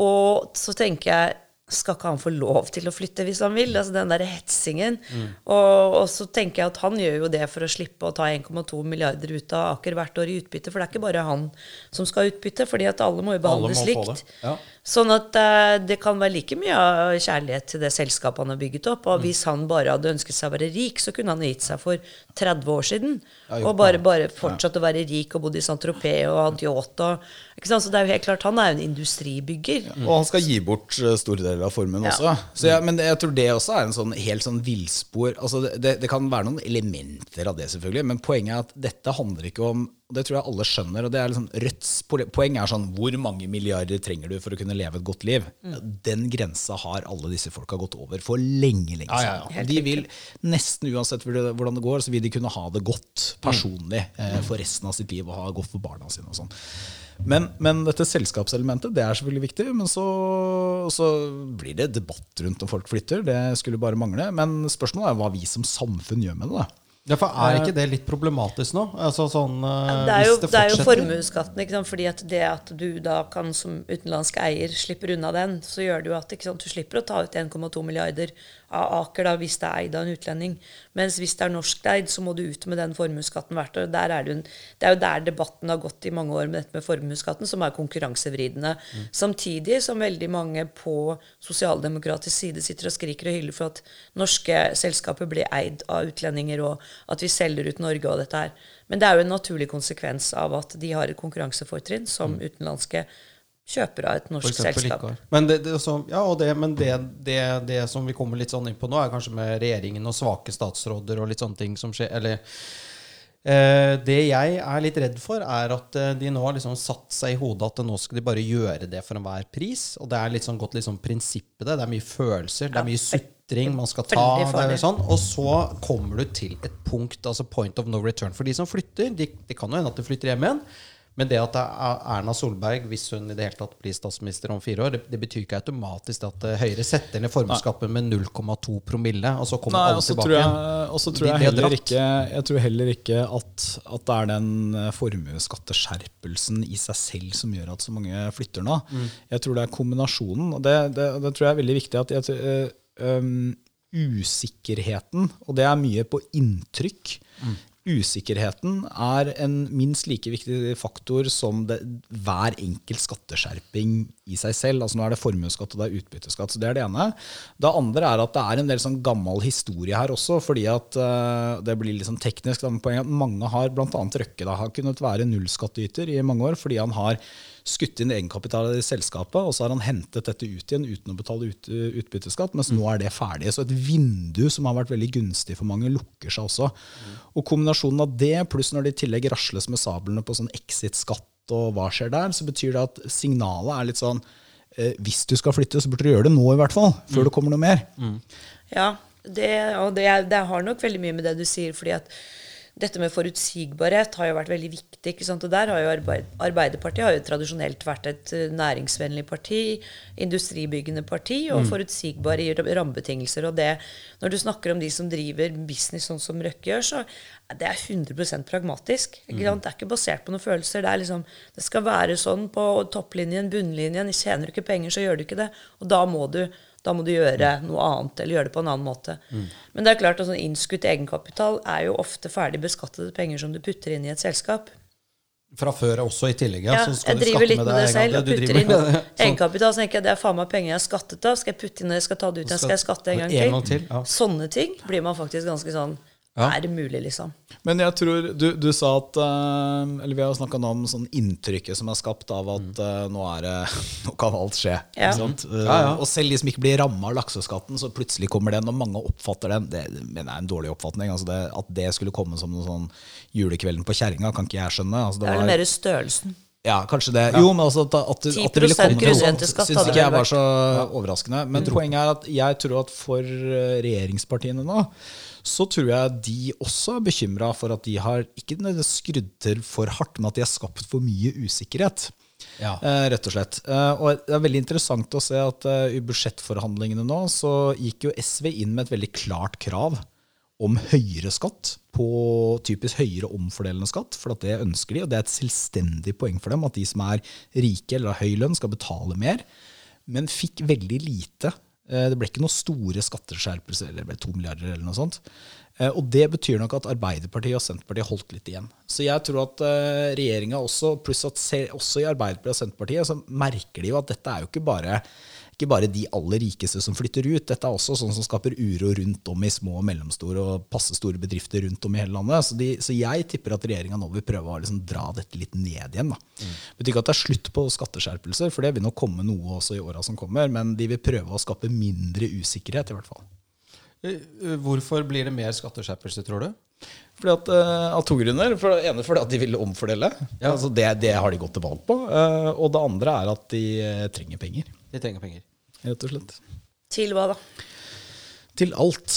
Og så tenker jeg skal ikke han få lov til å flytte hvis han vil? Altså Den der hetsingen. Mm. Og, og, så tenker jeg at han gjør jo det for å slippe å ta 1,2 milliarder ut av Aker hvert år i utbytte. For det er ikke bare han som skal ha utbytte, fordi at alle må jo behandles likt. Ja. Sånn at uh, det kan være like mye kjærlighet til det selskapet han har bygget opp. Og mm. hvis han bare hadde ønsket seg å være rik, så kunne han gitt seg for 30 år siden. og bare, bare fortsatt ja. å være rik og bodd i Saint-Tropez og hatt yacht. Så det er jo helt klart, Han er jo en industribygger. Ja. Og han skal gi bort eh, store deler av formuen også. Jeg, men jeg tror det også er en sånn helt sånn villspor. Altså det, det kan være noen elementer av det, selvfølgelig, men poenget er at dette handler ikke om og det tror jeg alle skjønner. og det er liksom Rødts poeng er sånn Hvor mange milliarder trenger du for å kunne leve et godt liv? Mm. Den grensa har alle disse folka gått over for lenge, lenge siden. Ja, ja, ja. De vil nesten uansett hvordan det går, så vil de kunne ha det godt personlig mm. eh, for resten av sitt liv og ha godt for barna sine. og sånn. Men, men, dette selskapselementet det er selvfølgelig viktig. Men så, så, blir det debatt rundt når folk flytter. Det skulle bare mangle. Men spørsmålet er hva vi som samfunn gjør med det. da. Ja, for Er ikke det litt problematisk nå? Altså sånn, uh, det, er jo, det, det er jo formuesskatten. fordi at det at du da kan som utenlandsk eier slipper unna den, så gjør det jo at sant, du slipper å ta ut 1,2 milliarder av Aker da, hvis det er eid av en utlending. Mens hvis det er norskeid, så må du ut med den formuesskatten hvert år. Er det, en, det, er jo der debatten har gått i mange år med dette med formuesskatten, som er konkurransevridende. Mm. Samtidig som veldig mange på sosialdemokratisk side sitter og skriker og hyller for at norske selskaper blir eid av utlendinger, og at vi selger ut Norge og dette her. Men det er jo en naturlig konsekvens av at de har et konkurransefortrinn som mm. utenlandske kjøper av et norsk selskap. Men, det, det, så, ja, det, men det, det, som vi kommer litt sånn inn på nå, er kanskje med regjeringen og svake statsråder og litt sånne ting som skjer. Eller eh, det jeg er litt redd for, er at eh, de nå har liksom satt seg i hodet at nå skal de bare gjøre det for enhver pris. Og det er litt sånn gått litt sånn prinsippet det. Det er mye følelser, det er mye sutring man skal ta. Sånn, og så kommer du til et punkt, altså point of no return. For de som flytter, de, de kan jo hende at de flytter hjem igjen. Men det at er Erna Solberg, hvis hun i det hele tatt blir statsminister om fire år, det, det betyr ikke automatisk at eh, Høyre setter ned formuesskatten med 0,2 promille, og så kommer Nei, alle tilbake. Og så tror jeg, heller ikke, jeg tror heller ikke at, at det er den eh, formuesskatteskjerpelsen i seg selv som gjør at så mange flytter nå. Mm. Jeg tror det er kombinasjonen. Og det, det, det, tror jeg er veldig viktig. at jeg, um, Usikkerheten, og det er mye på inntrykk. Mm usikkerheten er en minst like viktig faktor som det, hver enkelt skatteskjerping i seg selv. Altså Nå er det formuesskatt og det er utbytteskatt. så Det er det ene. Det andre er at det er en del sånn gammel historie her også. fordi at uh, Det blir litt sånn teknisk. Da, poenget at Mange har, bl.a. Røkke, da, har kunnet være nullskattyter i mange år fordi han har skutt inn egenkapital i selskapet, og så har han hentet dette ut igjen uten å betale ut, utbytteskatt, mens mm. nå er det ferdig. Så et vindu som har vært veldig gunstig for mange, lukker seg også. Mm. Og kombinasjonen av det, pluss når det i tillegg rasles med sablene på sånn exit-skatt og hva skjer der, så betyr det at signalet er litt sånn eh, Hvis du skal flytte, så burde du gjøre det nå, i hvert fall. Før mm. det kommer noe mer. Mm. Ja, det, og det, det har nok veldig mye med det du sier, fordi at dette med forutsigbarhet har jo vært veldig viktig. ikke sant? Og der har jo Arbeid, Arbeiderpartiet har jo tradisjonelt vært et eh, næringsvennlig parti, industribyggende parti og mm. forutsigbare rammebetingelser. Og det, når du snakker om de som driver business sånn som Røkke gjør, så det er 100% pragmatisk. Ikke sant? Det er ikke basert på noen følelser. Det, er liksom, det skal være sånn på topplinjen, bunnlinjen. Tjener du ikke penger, så gjør du ikke det. Og da må du Da må du gjøre noe annet, eller gjøre det på en annen måte. Mm. Men det er klart at sånn innskutt egenkapital er jo ofte ferdig beskattede penger som du putter inn i et selskap. Fra før også, i tillegg? Ja, ja jeg driver litt med det, det selv. og putter inn egenkapital. Så tenker jeg det er faen meg penger jeg har skattet av. Skal jeg putte inn det, jeg skal ta det ut igjen, skal jeg skatte en gang til? Til ja. Sånne ting blir man faktisk ganske sånn ja. Er det mulig, liksom? Men jeg tror Du, du sa at uh, Eller vi har snakka om sånn inntrykket som er skapt av at uh, nå, er det, nå kan alt skje. Ja. Ja, og selv de som ikke blir ramma av lakseskatten, så plutselig kommer den, og mange oppfatter den. Det mener jeg er en dårlig oppfatning. Altså det, at det skulle komme som noe sånn julekvelden på kjerringa, kan ikke jeg skjønne. Altså det, det, er mer størrelsen. Ja, kanskje det. Jo, men altså at, at, at det ville komme sånn, syns ikke jeg var så overraskende. Men mm. poenget er at jeg tror at for regjeringspartiene nå så tror jeg de også er bekymra for at de har ikke skrudd til for hardt, men at de har skapt for mye usikkerhet. Ja. Eh, rett og slett. Eh, og det er veldig interessant å se at uh, i budsjettforhandlingene nå så gikk jo SV inn med et veldig klart krav om høyere skatt på typisk høyere omfordelende skatt, for det ønsker de, og det er et selvstendig poeng for dem at de som er rike eller har høy lønn, skal betale mer, men fikk veldig lite Eh, det ble ikke noen store skatteskjerpelser, eller det ble to milliarder eller noe sånt. Eh, og det betyr nok at Arbeiderpartiet og Senterpartiet holdt litt igjen. Så jeg tror at eh, regjeringa også, pluss at også i Arbeiderpartiet og Senterpartiet, så merker de jo at dette er jo ikke bare ikke bare de aller rikeste som flytter ut. Dette er også sånn som skaper uro rundt om i små og mellomstore og passe store bedrifter rundt om i hele landet. Så, de, så jeg tipper at regjeringa nå vil prøve å liksom dra dette litt ned igjen. Det mm. betyr ikke at det er slutt på skatteskjerpelser, for det vil nok komme noe også i åra som kommer. Men de vil prøve å skape mindre usikkerhet, i hvert fall. Eh, eh, hvorfor blir det mer skatteskjerpelse, tror du? Fordi at, uh, Av to grunner. For det ene fordi at de vil omfordele. Ja. Altså det, det, har de gått til valg på. Uh, og det andre er at de uh, trenger penger. De trenger penger rett og slett. Til hva da? Til alt.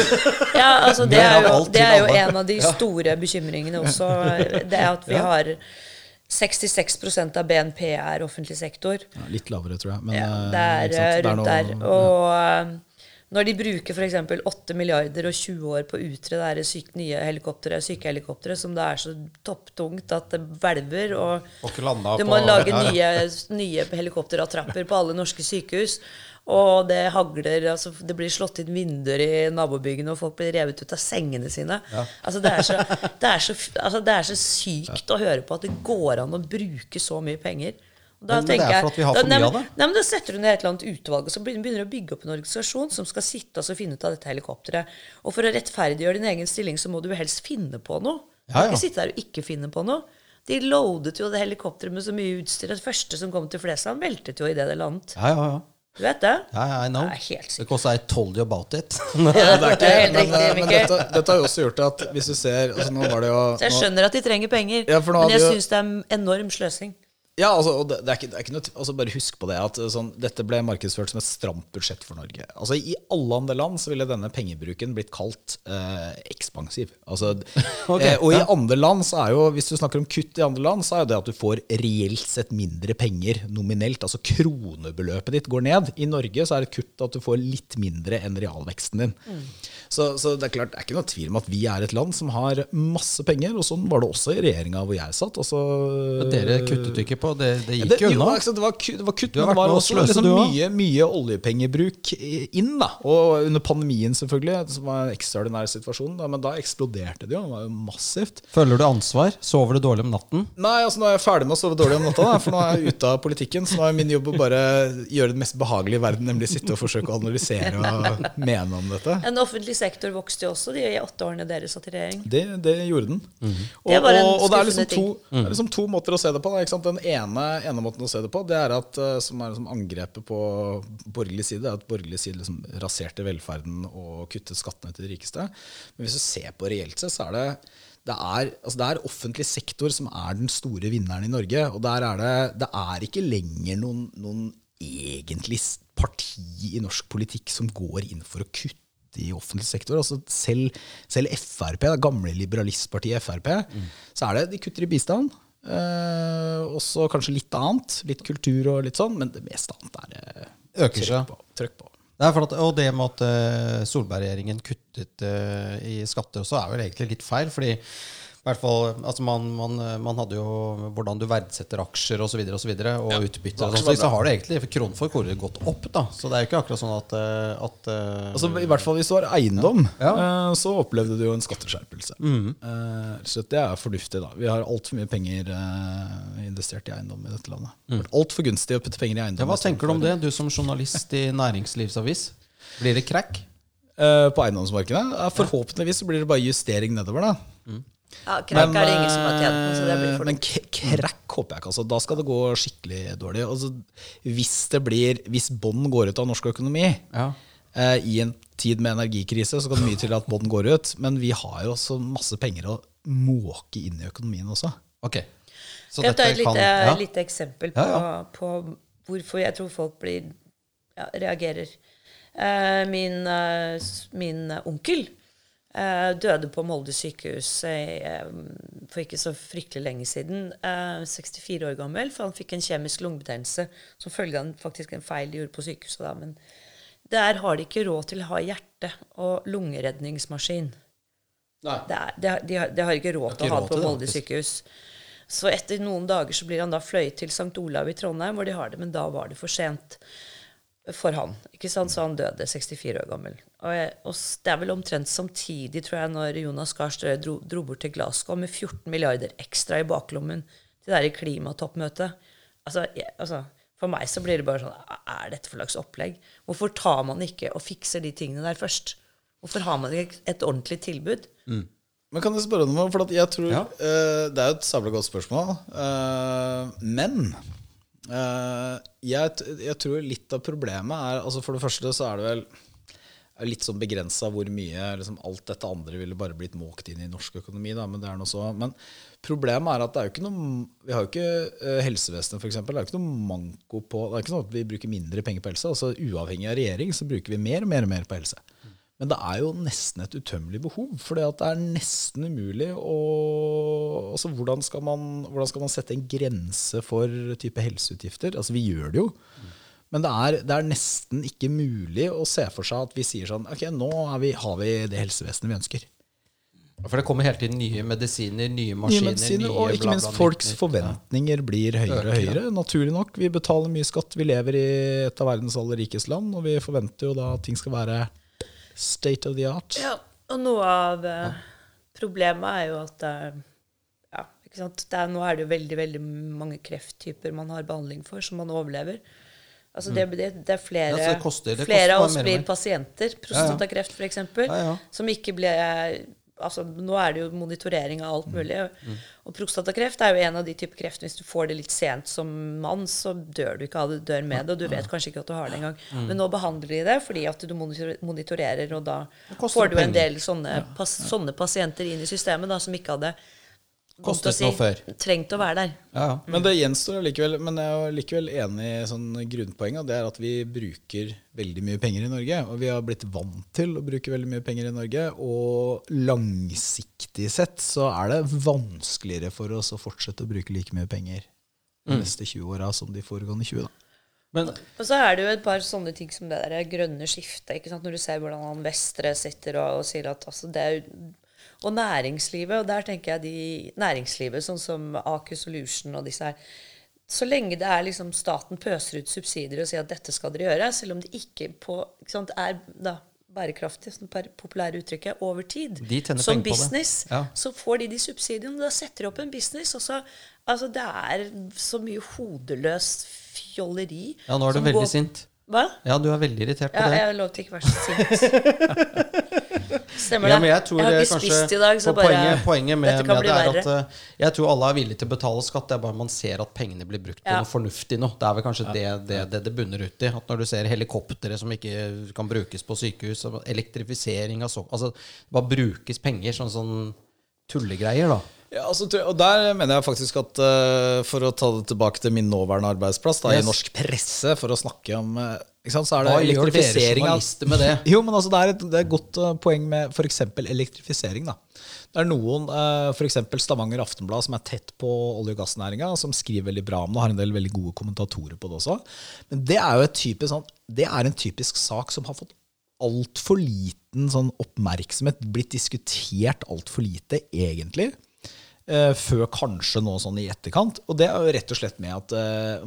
ja, altså det er, jo, det er jo en av de store bekymringene også. Det er at vi har 66% av BNP er offentlig sektor. Ja, litt lavere, tror jeg. Men, ja, det er, eh, rundt der. Og ja. Når de bruker f.eks. 8 milliarder og 20 år på å utre det syke nye helikopteret, sykehelikopteret, som det er så topptungt at det hvelver, og, og du må lage nye, nye helikopterattrapper på alle norske sykehus. Og det hagler, altså det blir slått inn vinduer i nabobyggene, og folk blir revet ut av sengene sine. Ja. Altså det, er så, det, er så, altså det er så sykt ja. å høre på at det går an å bruke så mye penger. Da men, men det er for at vi har for mye av det? Nei, men Da setter du ned et eller annet utvalg og så begynner du å bygge opp en organisasjon som skal sitte og finne ut av dette helikopteret. Og for å rettferdiggjøre din egen stilling så må du helst finne på noe. Du kan ja, ja. ikke sitte der og ikke finne på noe. De loadet jo det helikopteret med så mye utstyr. Det første som kom til Flesland, veltet jo idet det landet. Ja, ja, ja. Du vet det? Ja, I know. Det Because I told you about it. det er ikke, men, men, men dette, dette, har jo også gjort at hvis du ser altså nå var det jo, Så Jeg skjønner at de trenger penger, ja, men jeg syns det er enorm sløsing. Ja, altså, og det, det, er ikke, det, er ikke, noe altså Bare husk på det at sånn, dette ble markedsført som et stramt budsjett for Norge. Altså I alle andre land så ville denne pengebruken blitt kalt eh, ekspansiv. Altså, okay, eh, og i andre land så er jo, hvis du snakker om kutt i andre land, så er jo det at du får reelt sett mindre penger nominelt. Altså kronebeløpet ditt går ned. I Norge så er det kutt at du får litt mindre enn realveksten din. Mm. Så, så, det er klart, det er ikke noe tvil om at vi er et land som har masse penger, og sånn var det også i regjeringa hvor jeg satt. Altså, dere kuttet ikke på det, det gikk jo unna. Jo, det, var, det var kutt, men det var også liksom mye, mye, oljepengebruk inn. da Og under pandemien, selvfølgelig, som var en ekstraordinær situasjon. Da, men da eksploderte det jo. Det var jo massivt. Føler du ansvar? Sover du dårlig om natten? Nei, altså nå er jeg ferdig med å sove dårlig om natta. Da, for nå er jeg ute av politikken. Så nå er min jobb å bare gjøre det mest behagelige i verden, nemlig sitte og forsøke å analysere og mene om dette. En offentlig sektor vokste jo også de åtte årene dere satt i regjering. Det, det gjorde den. Mm -hmm. og, det var en og, og, det er liksom to, det er liksom to måter å se det på. Den ene, ene, måten å se det på, det er at, eh, som er liksom angrepet på borgerlig side, er at borgerlig side liksom raserte velferden og kuttet skattene til de rikeste. Men hvis du ser på reelt sett, så er det det er, altså det er, offentlig sektor som er den store vinneren i Norge. Og der er det, det er ikke lenger noen, noen egentlig parti i norsk politikk som går inn for å kutte i offentlig sektor. Altså selv, selv Frp, det gamle liberalistpartiet Frp, mm. så er det de kutter i bistand. Eh, også kanskje litt annet. Litt kultur og litt sånn, men det meste annet er eh, Øker seg. På, trykk på. Det at, og det med at uh, Solberg-regjeringen kuttet uh, i skatter også, er vel egentlig litt feil. fordi hvert fall, altså man, man, man, hadde jo hvordan du verdsetter aksjer osv. Og, så videre, og, så og ja, utbytte. Og sånt, så har det egentlig for kronfolk gått opp. da Så det er jo ikke akkurat sånn at, eh, at altså, I hvert fall hvis du har eiendom, ja. Ja. så opplevde du jo en skatteskjerpelse. Mm. Så det er fornuftig. da Vi har altfor mye penger investert i eiendom i dette landet. Mm. Altfor gunstig å putte penger i eiendom. Ja, hva tenker du om det, du som journalist i Næringslivsavis? Blir det crack? på eiendomsmarkedet? Forhåpentligvis blir det bare justering nedover. da mm. Ja, Krekk er det ingen som har tjent på. Så det blir for men krekk håper jeg ikke. Altså. Da skal det gå skikkelig dårlig. Altså, hvis det blir, hvis bånd går ut av norsk økonomi ja. eh, i en tid med energikrise, så kan det mye til at bånd går ut. Men vi har jo også masse penger å måke inn i økonomien også. Ok. Så jeg tar et lite, ja. lite eksempel på, ja, på, hvorfor jeg tror folk blir, reagerer. Eh, min, uh, min onkel døde på Molde sykehus uh, for ikke så fryktelig lenge siden. Uh, 64 år gammel, for han fikk en kjemisk lungebetennelse som følge av faktisk en feil de gjorde på sykehuset. Da. Men der har de ikke råd til å ha hjerte- og lungeredningsmaskin. Det, er, det, de, har, de, har, ikke råd til å ha det på Molde sykehus. Så etter noen dager så blir han da fløyet til St. Olav i Trondheim, hvor de har det, men da var det for sent for han. ikke sant? Så han døde 64 år gammel. Og, jeg, og det er vel omtrent samtidig, tror jeg, når Jonas Gahr Støre dro, dro, bort til Glasgow med 14 milliarder ekstra i baklommen til det klimatoppmøtet. Altså, jeg, altså, For meg så blir det bare sånn Er dette for slags opplegg? Hvorfor tar man ikke og fikser de tingene der først? Hvorfor har man ikke et ordentlig tilbud? Mm. Men kan jeg spørre noe? For jeg tror, ja. uh, Det er jo et sabla godt spørsmål. Uh, men Uh, jeg, jeg, tror litt av problemet er altså For det første så er det vel litt sånn begrensa hvor mye liksom, alt dette andre ville bare blitt måkt inn i norsk økonomi. Da, men er. Men problemet er at det er jo ikke noe Vi har jo ikke uh, helsevesenet, f.eks. Det er jo ikke noe manko på Det er ikke sånn at vi bruker mindre penger på helse. altså Uavhengig av regjering så bruker vi mer og mer og mer på helse. Men det er jo nesten et utømmelig behov. For det er nesten umulig å altså hvordan, skal man, hvordan, skal man, sette en grense for type helseutgifter? Altså Vi gjør det jo. Men det er, det er, nesten ikke mulig å se for seg at vi sier sånn Ok, nå vi, har vi det helsevesenet vi ønsker. For det kommer hele tiden nye medisiner, nye maskiner. Nye medisiner, nye og ikke minst folks forventninger blir høyere og høyere. Naturlig nok. Vi betaler mye skatt. Vi lever i et av verdens aller rikeste land, og vi forventer jo da at ting skal være State of the art. Ja, og noe av ja. problemet er jo at eh, ja, ikke sant? Er, nå er det jo veldig veldig mange krefttyper man har behandling for, som man overlever. Altså det, det, det, er flere, ja, det koster, flere av oss blir pasienter, prostatakreft f.eks., ja, ja. som ikke ble altså, Nå er det jo monitorering av alt mm. mulig. Mm. Og prostatakreft er jo en av de typer kreft Hvis du får det litt sent som mann, så dør du ikke av det, dør med det, og du vet kanskje ikke at du har det engang. Mm. Men nå behandler de det fordi at du monitorerer, og da får du en del sånne, pas, sånne pasienter inn i systemet da, som ikke hadde Kostet si, noe før. Trengt å være der. Ja, ja. Men det gjenstår likevel. Men jeg er likevel enig i sånn grunnpoenget. Det er at vi bruker veldig mye penger i Norge. Og vi har blitt vant til å bruke veldig mye penger i Norge. Og langsiktig sett så er det vanskeligere for oss å fortsette å bruke like mye penger de mm. neste 20 åra som de foregående 20. da. Men, og så er det jo et par sånne ting som det der grønne skiftet. Når du ser hvordan han Vestre sitter og, og sier at altså, det er og næringslivet, og der tenker jeg de næringslivet, sånn som Aker Solution og disse her Så lenge det er liksom staten pøser ut subsidier og sier at dette skal dere gjøre, selv om det ikke, på, ikke sant, er da, bærekraftig, som det populære uttrykket, over tid. Som business. Ja. Så får de de subsidiene. Da setter de opp en business. Og så, altså, det er så mye hodeløst fjolleri. Ja, nå er du veldig går, sint. Hva? Ja, du er veldig irritert på ja, det. Jeg lov til ikke å være så sint. Stemmer det. Ja, jeg, jeg, har ikke spist i dag, så bare poenget, poenget med, dette kan bli verre. At, uh, jeg tror alle er villige til å betale skatt. Det er bare man ser at pengene blir brukt på ja. noe fornuftig nå. Det er vel kanskje det, det, det, det bunner ut i. At når du ser helikoptre som ikke kan brukes på sykehus, elektrifisering av så Altså, bare brukes penger, sånn, sånn tullegreier, da. Ja, altså, og Der mener jeg faktisk at uh, for å ta det tilbake til min nåværende arbeidsplass da, yes. i norsk presse, for å snakke om uh, sant, så er det Hva elektrifisering dere med det? Jo, men altså, det er et, det er et godt uh, poeng med f.eks. elektrifisering. da. Det er noen, uh, f.eks. Stavanger Aftenblad, som er tett på olje- og gassnæringa, som skriver veldig bra om det, har en del veldig gode kommentatorer på det også. Men det er jo et typisk, sånn, det er en typisk sak som har fått altfor liten sånn oppmerksomhet, blitt diskutert altfor lite, egentlig. Uh, før kanskje nå sånn i etterkant. Og det er jo rett og slett med at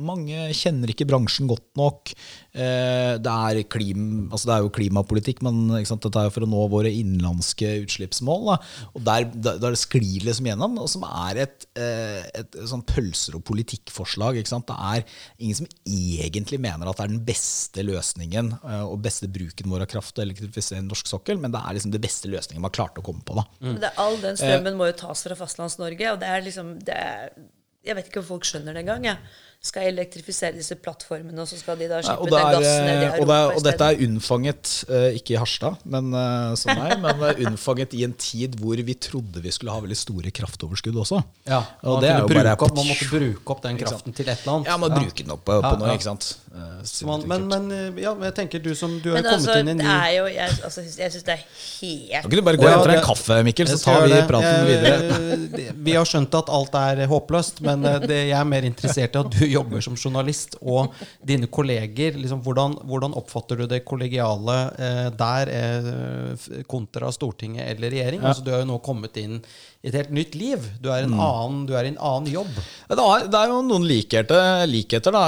mange kjenner ikke bransjen godt nok. Uh, det, er klima, altså det, er jo klimapolitikk, men dette er jo for å nå våre innenlandske utslippsmål. Da. Og der, der, der sklir det som gjennom, og som er et, et, et sånn pølser- og politikkforslag. Det er ingen som egentlig mener at det er den beste løsningen og beste bruken vår av kraft å elektrifisere norsk sokkel, men det er liksom det beste løsningen man klarte å komme på. Da. Mm. All den strømmen må jo tas fra Fastlands-Norge. Norge. Og det er liksom det er, Jeg vet ikke om folk skjønner det engang. Ja skal elektrifisere disse plattformene, og så skal de da slippe ja, den gassen ned i Europa. Og, det er, og dette er unnfanget, uh, ikke i Harstad, men uh, som meg, men unnfanget i en tid hvor vi trodde vi skulle ha veldig store kraftoverskudd også. Ja, man, bare, opp, man måtte bruke opp den kraften til et eller annet. Ja, man ja. bruker den opp på, på noe, ikke sant. Man, men, men, ja, jeg tenker du som du har kommet altså, inn i en ny jo, Jeg, altså, jeg syns det er helt Kan ikke du bare gå og hente deg en kaffe, Mikkel, så tar vi praten videre? Vi har skjønt at alt er håpløst, men det, jeg er mer interessert i at du jobber som journalist og dine kolleger. Liksom, hvordan, hvordan, oppfatter du det kollegiale eh, der eh, kontra Stortinget eller regjering? Ja. Altså, du har jo nå kommet inn i et helt nytt liv. Du er, mm. annen, du er i en annen jobb. Det er, det er jo noen likheter, likheter da,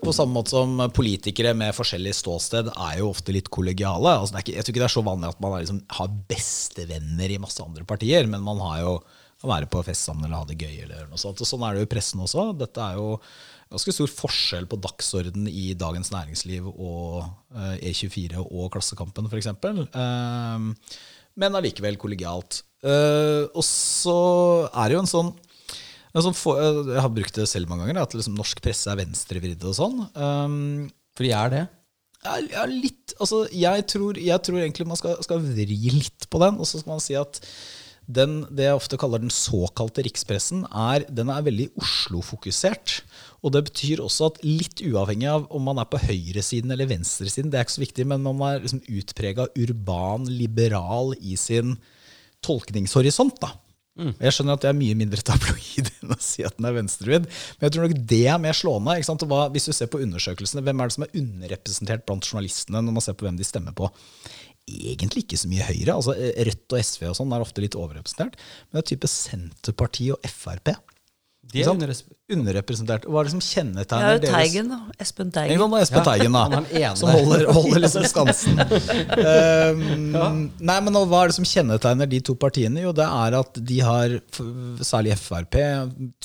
på samme måte som politikere med forskjellig ståsted er jo ofte litt kollegiale. Altså, ikke, jeg tror ikke det er så vanlig at man liksom, har bestevenner i masse andre partier, men man har jo å være på fest sammen eller ha det gøy. eller noe sånt. Og sånn er det jo i pressen også. Dette er jo ganske stor forskjell på dagsorden i Dagens Næringsliv og E24 og Klassekampen f.eks. Uh, men allikevel kollegialt. Uh, og så er det jo en sånn, en sånn for, Jeg har brukt det selv mange ganger, at liksom norsk presse er venstrevridd og sånn. Fordi For de er det? Ja litt. Altså, jeg, tror, jeg tror egentlig man skal, skal vri litt på den, og så skal man si at den, det jeg ofte kaller den såkalte rikspressen, er, den er veldig Oslo-fokusert. Og det betyr også at litt uavhengig av om man er på høyresiden eller venstresiden, det er ikke så viktig, men man er liksom utprega urban, liberal i sin tolkningshorisont. da. Mm. Jeg skjønner at det er mye mindre tabloid enn å si at den er venstrevidd, men jeg tror nok det er mer slående. Hva, hvis du ser på undersøkelsene, Hvem er det som er underrepresentert blant journalistene når man ser på hvem de stemmer på? Egentlig ikke så mye Høyre. altså Rødt og SV og sånn er ofte litt overrepresentert. Men det er type Senterpartiet og Frp. De er underrepresentert. Hva er det som kjennetegner ja, Teigen, da. Espen Teigen. Ja, Espen Teigen da, Som holder, holder liksom skansen. um, ja. Nei, men Hva er det som kjennetegner de to partiene? Jo, det er at de har, særlig Frp,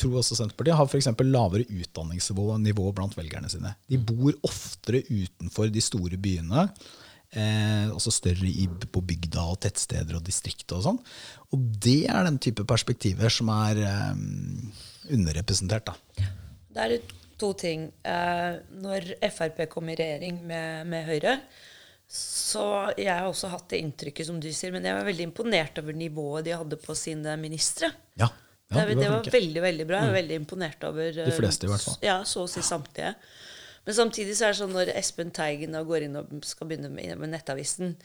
tror også Senterpartiet, har f.eks. lavere utdanningsnivå blant velgerne sine. De bor oftere utenfor de store byene. Eh, også større i, på bygda og tettsteder og distrikter og sånn. Og det er den type perspektiver som er eh, underrepresentert. Da. Det er to ting. Eh, når Frp kom i regjering med, med, Høyre, så jeg har også hatt det inntrykket som du sier, men jeg var veldig imponert over nivået de hadde på sine ministre. Ja, ja, det, det, var veldig veldig bra. Jeg var mm. veldig imponert over De fleste, i hvert fall. Ja, så å si samtlige. Men samtidig så er det sånn når Espen Teigen går inn og skal begynne med, med Nettavisen,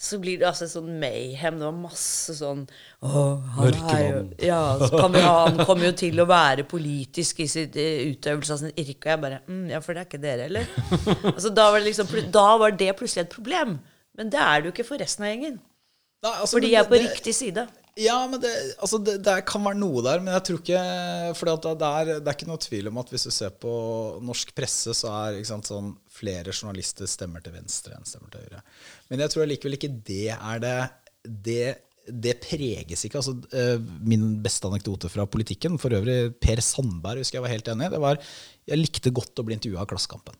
så blir det altså sånn mayhem. Det var masse sånn Mørkemann. ja, vi, Han kommer jo til å være politisk i sitt uh, utøvelse av sin yrke. Og jeg bare mm, Ja, for det er ikke dere, eller? altså, da, var det liksom, da var det plutselig et problem. Men det er det jo ikke for resten av gjengen. Nei, altså, Fordi jeg er på det, riktig side. Ja, men det, altså det, det, kan være noe der, men jeg tror ikke For det, det, er, ikke noe tvil om at hvis du ser på norsk presse, så er sant, sånn, flere journalister stemmer til venstre enn stemmer til høyre. Men jeg tror likevel ikke det er det Det, det preges ikke. altså uh, Min beste anekdote fra politikken, for øvrig Per Sandberg, husker jeg var helt enig, i, det var jeg likte godt å bli intervjua av Klassekampen.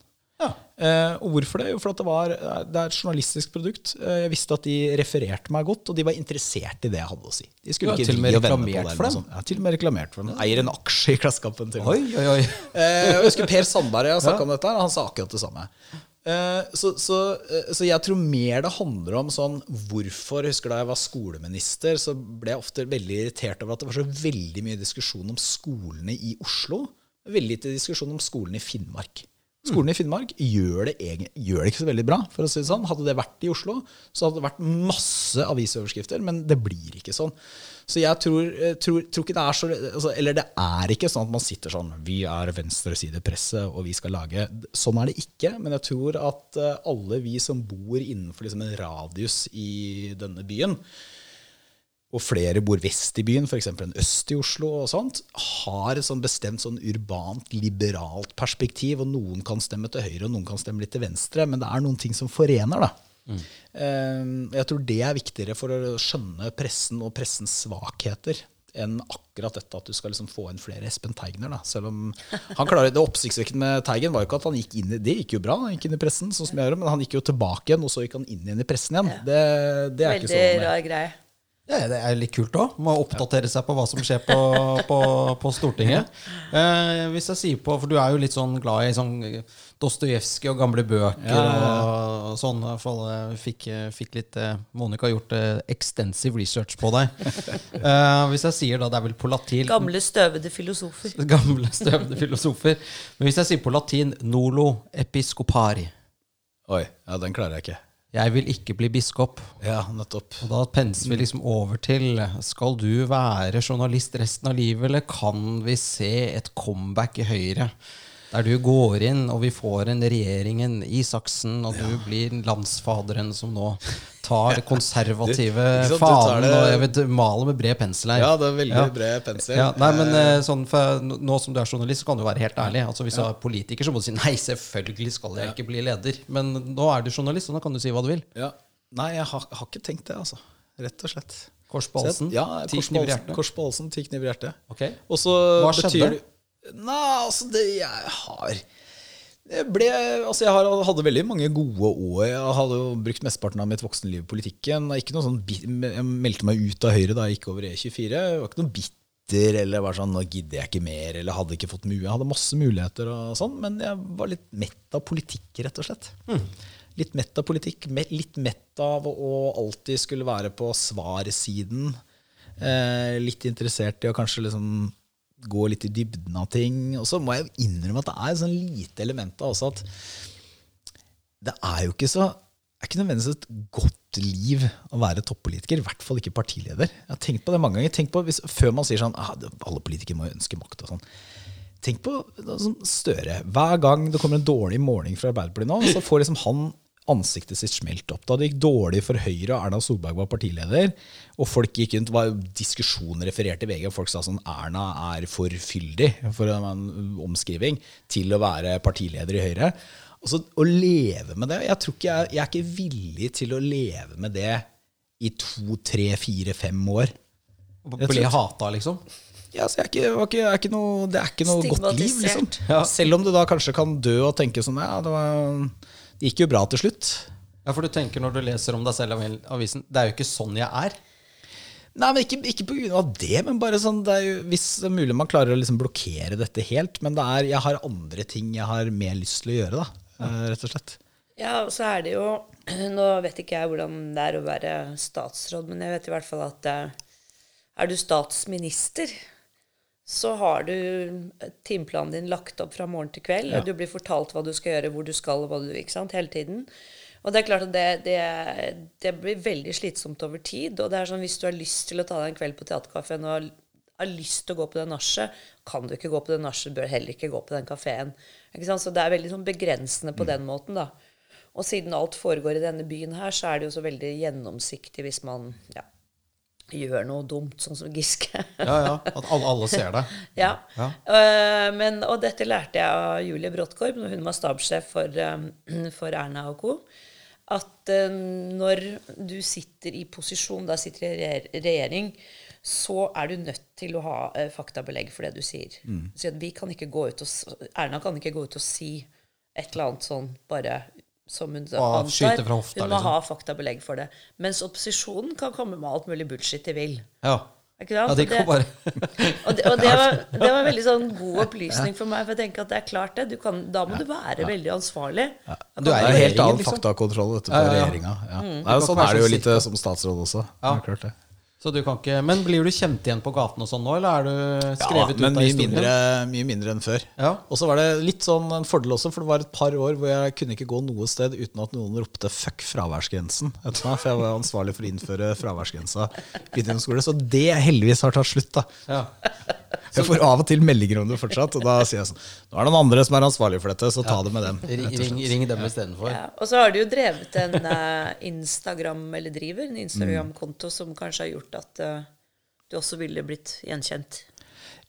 Ja. Eh, og hvorfor det? Jo, for det, var, det er et journalistisk produkt. Eh, jeg visste at de refererte meg godt, og de var interessert i det jeg hadde å si. De skulle ikke til og med reklamert for dem? Ja, til og med reklamert for dem. Eier en aksje i Klassekampen. Oi, oi, oi. Eh, jeg husker Per Sandberg jeg snakka ja. om dette, og han sa akkurat det samme. Eh, så, så, eh, så, jeg tror mer det handler om sånn hvorfor Husker da jeg var skoleminister, så ble jeg ofte veldig irritert over at det var så veldig mye diskusjon om skolene i Oslo. Veldig lite diskusjon om skolene i Finnmark. Skolen i Finnmark gjør det, gjør det, ikke så veldig bra. for å si det sånn. Hadde det vært i Oslo, så hadde det vært masse avisoverskrifter, men det blir ikke sånn. Så jeg tror, eh, tror, tror ikke det er så altså, Eller det er ikke sånn at man sitter sånn Vi er venstresidepresse, og vi skal lage Sånn er det ikke. Men jeg tror at eh, alle vi som bor innenfor liksom en radius i denne byen, og flere bor vest i byen, f.eks. enn øst i Oslo, og sånt, har et sånn bestemt sånn urbant, liberalt perspektiv. Og noen kan stemme til høyre, og noen kan stemme litt til venstre. Men det er noen ting som forener. da. Mm. Jeg tror det er viktigere for å skjønne pressen og pressens svakheter enn akkurat dette at du skal liksom få inn flere Espen Teigner. Da. Selv om han klarer, Det oppsiktsvekkende med Teigen var jo ikke at han gikk inn i Det gikk jo bra, han gikk inn i pressen, sånn som jeg gjør, men han gikk jo tilbake igjen, og så gikk han inn igjen i pressen igjen. Det, det er Veldig ikke så rar greie. Ja, det er litt kult òg. Må oppdatere seg på hva som skjer på, på, på Stortinget. Eh, hvis jeg sier på, For du er jo litt sånn glad i sånn Dostojevskij og gamle bøker ja, ja, ja. og sånn. Jeg fikk, fikk litt eh, Monica har gjort eh, extensive research på deg. Eh, hvis jeg sier da det er vel på latin Gamle, støvede filosofer. Gamle, støvede filosofer. Men hvis jeg sier på latin nolo episcopari Oi, ja, den klarer jeg ikke. 'Jeg vil ikke bli biskop'. Ja, nettopp. Og Da penser vi liksom over til Skal du være journalist resten av livet, eller kan vi se et comeback i Høyre? Der du går inn, og vi får en regjeringen i saksen, og du ja. blir landsfaderen som nå tar det konservative du, fanen det, og jeg vet, maler med bred pensel her. Ja, det er veldig ja. bred pensel. Ja, nei, men eh, sånn, for, Nå som du er journalist, så kan du være helt ærlig. Altså, hvis du er politiker, så må du si nei, selvfølgelig skal jeg ikke bli leder. Men nå er du journalist, og nå kan du si hva du vil. Ja. Nei, jeg har, har ikke tenkt det, altså. Rett og slett. Kors på halsen? Ja, ti kniver i hjertet. Kors på halsen, ti kniver i hjertet. Okay. Hva skjedde? Betyr, Nei, altså det jeg har jeg, ble, altså jeg hadde veldig mange gode år. Jeg hadde jo brukt mesteparten av mitt voksenliv i politikken. Sånn, jeg meldte meg ut av Høyre da jeg gikk over E24. Jeg var ikke noe bitter eller var sånn 'nå gidder jeg ikke mer', eller hadde ikke fått mulighet. Jeg hadde masse muligheter, og sånn, men jeg var litt mett av politikk, rett og slett. Mm. Litt mett av politikk. Litt mett av å alltid skulle være på svarsiden. Eh, litt interessert i å kanskje liksom gå litt i dybden av ting. Og så må jeg innrømme at det er et sånn lite element av også at det er jo ikke så det er ikke nødvendigvis et godt liv å være toppolitiker. I hvert fall ikke partileder. Jeg har tenkt på det mange ganger. Tenk på hvis, Før man sier sånn ah, alle politikere må ønske makt og sånn. Tenk på sånn Støre. Hver gang det kommer en dårlig måling fra Arbeiderpartiet nå, så får liksom han ansiktet sitt smelt opp. Da det gikk dårlig for Høyre, og Erna Solberg var partileder, og folk gikk rundt, var diskusjoner referert i VG, og folk sa sånn Erna er for fyldig, for en omskriving, til å være partileder i Høyre. Altså, Å leve med det Jeg tror ikke jeg, jeg er ikke villig til å leve med det i to, tre, fire, fem år. Bli hata, liksom? Ja, så jeg er ikke, er ikke noe, det er ikke noe godt liv. liksom. Ja. Selv om du da kanskje kan dø og tenke sånn ja, det var det gikk jo bra til slutt. Ja, For du tenker når du leser om deg selv i avisen Det er jo ikke sånn jeg er. Nei, men Ikke, ikke pga. det, men bare sånn det er jo, hvis det er mulig man klarer å liksom blokkere dette helt. Men det er, jeg har andre ting jeg har mer lyst til å gjøre, da, ja. Eh, rett og slett. Ja, og så er det jo Nå vet ikke jeg hvordan det er å være statsråd, men jeg vet i hvert fall at eh, er du statsminister, så har du timeplanen din lagt opp fra morgen til kveld. Ja. Du blir fortalt hva du skal gjøre, hvor du skal, og hva du ikke sant, hele tiden. Og det er klart at det, det, det, blir veldig slitsomt over tid. Og det er sånn hvis du har lyst til å ta deg en kveld på teaterkafeen og har lyst til å gå på det nachet, kan du ikke gå på det nachet, bør heller ikke gå på den kafeen. Så det er veldig sånn begrensende på mm. den måten, da. Og siden alt foregår i denne byen her, så er det jo så veldig gjennomsiktig hvis man ja, gjør noe dumt, sånn som Giske. ja, ja. At alle, alle ser det. ja. ja. Uh, men, og dette lærte jeg av Julie Bråttkorp når hun var stabssjef for, um, for, Erna og co. At uh, når du sitter i posisjon, da sitter i regjering, så er du nødt til å ha uh, faktabelegg for det du sier. Mm. Så vi kan ikke gå ut og, Erna kan ikke gå ut og si et eller annet sånn bare som hun antar. Hofta, hun må liksom. ha faktabelegg for det. Mens opposisjonen kan komme med alt mulig bullshit de vil. Ja. Ja, de det, bare og, det, og det, var, det var veldig sånn god opplysning for meg. For jeg tenker at det er klart det. Kan, da må du være veldig ansvarlig. Ja. Du er jo helt annen liksom. faktakontroll dette på regjeringa. Mm. sånn er det jo litt som statsråd også. Ja. klart det. Så du kan ikke, Men blir du kjent igjen på gaten og sånn nå, eller er du skrevet ja, ut av historien? Mindre, mye mindre enn før. Ja. Og så var det litt sånn en fordel også, for det var et par år hvor jeg kunne ikke gå noe sted uten at noen ropte 'fuck fraværsgrensen'. Meg, for jeg var ansvarlig for å innføre fraværsgrensa videregående skole. Så det heldigvis har tatt slutt. da. Ja. Jeg får av og til meldinger om det fortsatt, og da sier jeg sånn Nå er det noen andre som er ansvarlig for dette, så ta det med dem. Ring, ring dem istedenfor. Ja. Og så har du jo drevet en uh, Instagram, eller driver en Instagram-konto som kanskje har gjort at uh, du også ville blitt gjenkjent.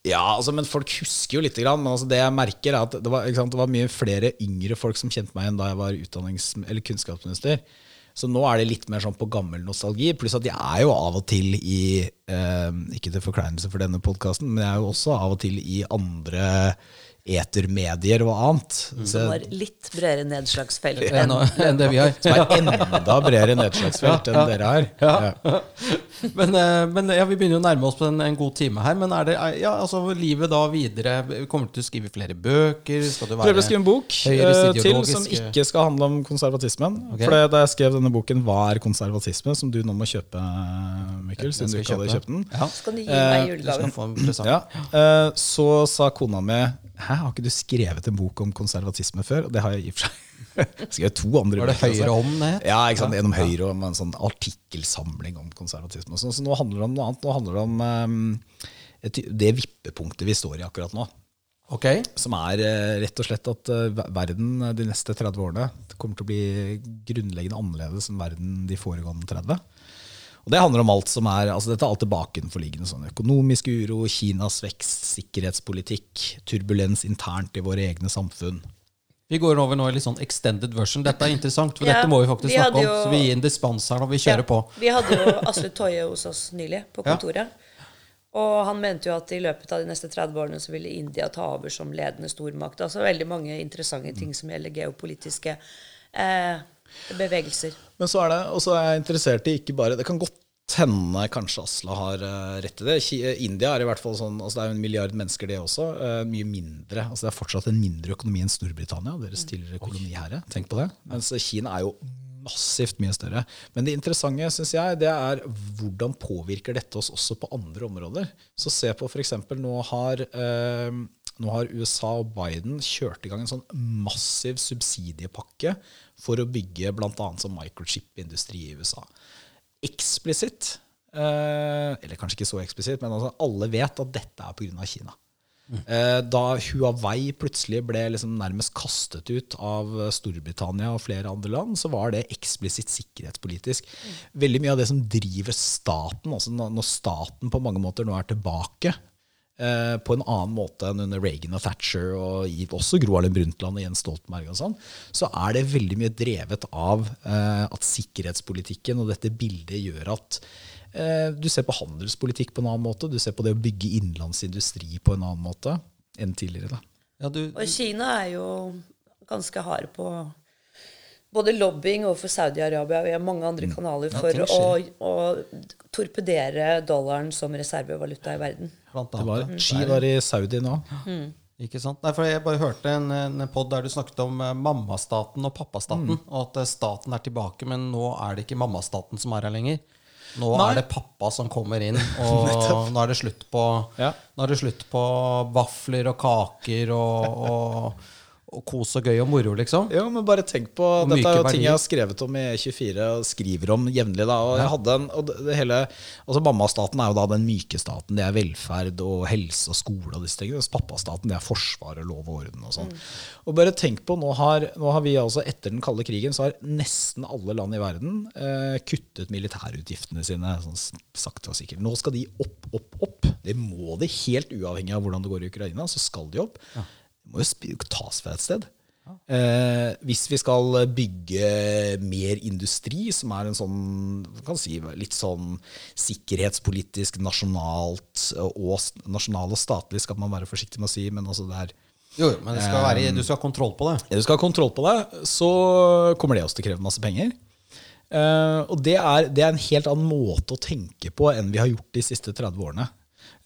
Ja, altså, men folk husker jo lite grann. Men altså, det jeg merker, er at det var, sant, det var, mye flere yngre folk som kjente meg igjen da jeg var utdannings- eller kunnskapsminister. Så nå er det litt mer sånn på gammel nostalgi. Pluss at jeg er jo av og til i eh, Ikke til forkleinelse for denne podkasten, men jeg er jo også av og til i andre etermedier og annet. Mm. Som har litt bredere nedslagsfelt enn, enn det vi har. Som er enda bredere nedslagsfelt enn dere har. Ja. Men, eh, men, ja, vi begynner jo å nærme oss på en, en, god time her. Men er det ja, altså, livet da videre Kommer du til å skrive flere bøker? Skal du være Prøver å skrive en bok uh, til som ikke skal handle om konservatismen. Okay. For da jeg skrev denne boken 'Hva er konservatisme?', som du nå må kjøpe, Mikkel, siden du ikke hadde kjøpt den. Ja. Skal du gi meg julegave? Ja. Uh, så sa kona mi Hæ, har ikke du skrevet en bok om konservatisme før? Og det har jeg i og for seg. skrevet to andre Var det Høyre om det? Ja, ikke sant? gjennom Høyre og en sånn artikkelsamling om konservatisme. Så, så, nå handler det om noe annet. Nå handler det om um, et, det vippepunktet vi står i akkurat nå. Okay. Som er uh, rett og slett at uh, verden de neste 30 årene kommer til å bli grunnleggende annerledes enn verden de foregående 30. Og det handler om alt som er, altså Dette er alt det bakenforliggende. Sånn økonomisk uro, Kinas vekst, sikkerhetspolitikk, turbulens internt i våre egne samfunn. Vi går over nå i litt sånn extended version. Dette er interessant, for ja, dette må vi faktisk vi snakke om. Jo, så vi gir en dispens her når vi kjører ja, på. Vi hadde jo Asle Toje hos oss nylig på kontoret. Ja. Og han mente jo at i løpet av de neste 30 årene så ville India ta over som ledende stormakt. Altså veldig mange interessante ting som gjelder geopolitiske eh, bevegelser. Men så er det, og så er jeg interessert i ikke bare Det kan godt hende kanskje Asla har uh, rett i det. India er i hvert fall sånn, altså det er jo en milliard mennesker, det også. Uh, mye mindre. altså Det er fortsatt en mindre økonomi enn Storbritannia, deres tidligere koloniherre. Tenk på det. Mens Kina er jo massivt mye større. Men det interessante synes jeg, det er hvordan påvirker dette oss også på andre områder. Så se på f.eks. Nå har uh, nå har USA og Biden kjørt i gang en sånn massiv subsidiepakke for å bygge bl.a. som microchip-industri i USA. Eksplisitt, eh, eller kanskje ikke så eksplisitt, men altså alle vet at dette er pga. Kina. Mm. Da Huawei plutselig ble liksom nærmest kastet ut av Storbritannia og flere andre land, så var det eksplisitt sikkerhetspolitisk. Veldig mye av det som driver staten, altså når staten på mange måter nå er tilbake Eh, på en annen måte enn under Reagan og Thatcher og også Gro Harlem Brundtland og Jens Stoltenberg, og sånn, så er det veldig mye drevet av eh, at sikkerhetspolitikken og dette bildet gjør at eh, du ser på handelspolitikk på en annen måte, du ser på det å bygge innenlandsindustri på en annen måte enn tidligere. Ja, du, og Kina er jo ganske hard på både lobbying overfor Saudi-Arabia og mange andre mm. kanaler for ja, å, å, torpedere dollaren som reservevaluta i verden. Det var, Xi var i Saudi nå. Mm. Ikke sant? Nei, for Jeg bare hørte en, en pod der du snakket om eh, mammastaten og pappastaten. Mm. Og at eh, staten er tilbake, men nå er det ikke mammastaten som er her lenger. Nå Nei. er det pappa som kommer inn, og nå er det slutt på, ja. nå er det slutt på vafler og kaker og, og og kos og gøy og moro, liksom. Ja, men bare tenk på og Dette er jo ting jeg har skrevet om i E24 og skriver om jevnlig. da, og jeg hadde en, og det hele, altså Mammastaten er jo da den myke staten. Det er velferd og helse og skole. og disse tingene. Pappastaten det er forsvar og lov og orden. og sånn. Mm. Og bare tenk på, nå har, nå har, vi altså Etter den kalde krigen så har nesten alle land i verden eh, kuttet militærutgiftene sine. sånn sakte og sikkert. Nå skal de opp, opp, opp. Det må de, helt uavhengig av hvordan det går i Ukraina. så skal de opp. Ja må jo tas fra et sted. Eh, hvis vi skal bygge mer industri, som er en sånn kan si, litt sånn sikkerhetspolitisk, nasjonalt og nasjonal og statlig skal man være forsiktig med å si, men altså det er jo, men det skal være, du skal ha kontroll på det. Ja, du skal ha kontroll på det. Så kommer det også til å kreve masse penger. Uh, og det er, det er, en helt annen måte å tenke på enn vi har gjort de siste 30 årene.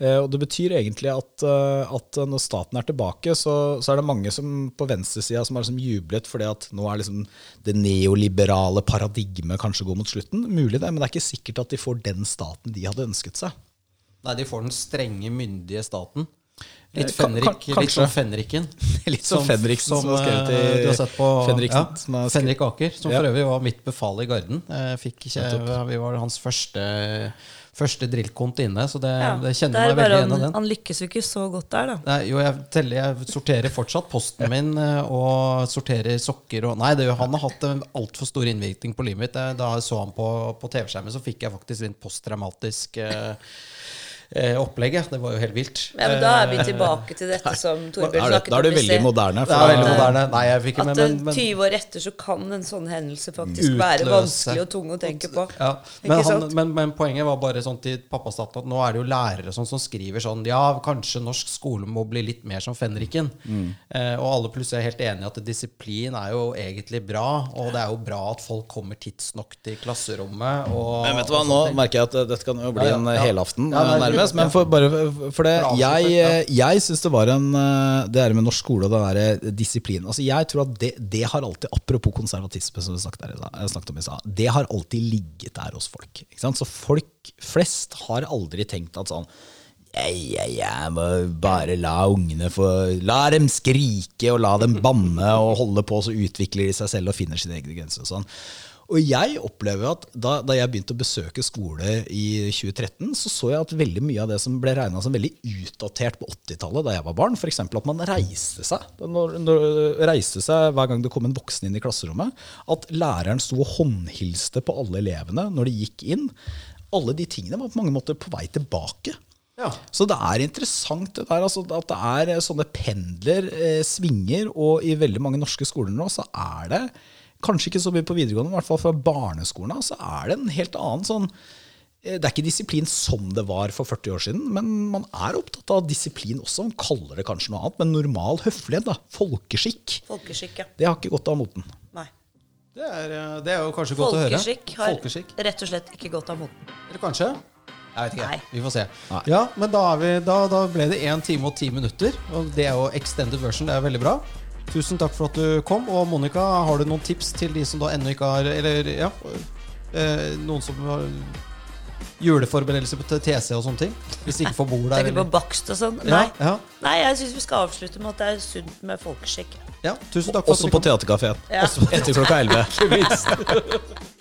Eh, og Det betyr egentlig at, eh, at når staten er tilbake, så, så, er det mange som på venstresida som har liksom jublet fordi at nå er liksom det neoliberale paradigmet kanskje går mot slutten. Mulig det, men det er ikke sikkert at de får den staten de hadde ønsket seg. Nei, de får den strenge, myndige staten. Litt, fenrik, litt som Fenriken. litt som, som Fenriksen som, som har skrevet i Du har sett på Fenriksen, ja, Fenrik Aker, som ja. for øvrig var mitt befal i Garden. Fikk vi var hans første første drillkonto inne. Så det, ja, det kjenner meg veldig igjen av den. Han lykkes jo ikke så godt der, da. Nei, jo, jeg, teller, jeg sorterer fortsatt posten min eh, og sorterer sokker og Nei, det, han har hatt en altfor stor innvirkning på livet mitt. Da jeg så han på, på TV-skjermen, så fikk jeg faktisk litt posttraumatisk eh, eh, opplegget. Det var jo helt vilt. Ja, men Da er vi tilbake til dette som Torbjørn snakket om. Da er du veldig moderne. For, veldig moderne. Nei, ikke, at men, men, 20 år etter så kan en sånn hendelse faktisk utløse. være vanskelig og tung å tenke på. Ja. Men, han, men, men, poenget var bare sånn til pappastaten at nå er det jo lærere sånn, som skriver sånn Ja, kanskje norsk skole må bli litt mer som fenriken. Mm. Eh, og alle plutselig er helt enige at disiplin er jo egentlig bra, og det er jo bra at folk kommer tidsnok til klasserommet. Og, men vet du hva, nå merker jeg at dette kan jo bli ja, ja, en helaften. Ja, nærmest. Men for, bare for det Jeg, jeg syns det var en eh, Det der med norsk skole og den der eh, disiplinen altså Jeg tror at det, det, har alltid, apropos konservatisme, som vi snakket, der, snakket om i stad, det har alltid ligget der hos folk. Så folk flest har aldri tenkt at sånn jeg, jeg må bare la ungene få La dem skrike og la dem banne og holde på, så utvikler de seg selv og finner sine egne grenser. og sånn og jeg opplever at da, da, jeg begynte å besøke skole i 2013, så så jeg at veldig mye av det som ble regna som veldig utdatert på 80-tallet, da jeg var barn, f.eks. at man reiste seg når, når, reiste seg hver gang det kom en voksen inn i klasserommet, at læreren sto og håndhilste på alle elevene når de gikk inn. Alle de tingene var på mange måter på vei tilbake. Ja. Så det er interessant det der, altså, at det er sånne pendler, eh, svinger, og i veldig mange norske skoler nå så er det Kanskje ikke så mye på videregående, men i hvert fall fra barneskolen av, så er det en helt annen sånn eh, det er ikke disiplin som det var for 40 år siden, men man er opptatt av disiplin også. Man kaller det kanskje noe annet, men normal høflighet. da, Folkeskikk. Folkeskikk, ja. Det har ikke gått av moten. Nei. Det er, eh, det er jo kanskje godt å høre. Folkeskikk har rett og slett ikke gått av moten. Eller kanskje? Jeg vet ikke. Nei. Vi får se. Nei. Ja, Men da, vi, da, da ble det 1 time og 10 minutter. Og det er jo extended version. Det er veldig bra. Tusen takk for at du kom. Og Monica, har du noen tips til de som da ennå ikke har Eller ja, eh, noen som har juleforberedelser på TC og sånne ting? Hvis de ikke får bord der? Tenker på bakst og sånn? Nei. Ja, ja. Nei, jeg syns vi skal avslutte med at det er sunt med folkeskikk. Ja, tusen takk for Også på Theatercaféen. Ja. Etter klokka 11.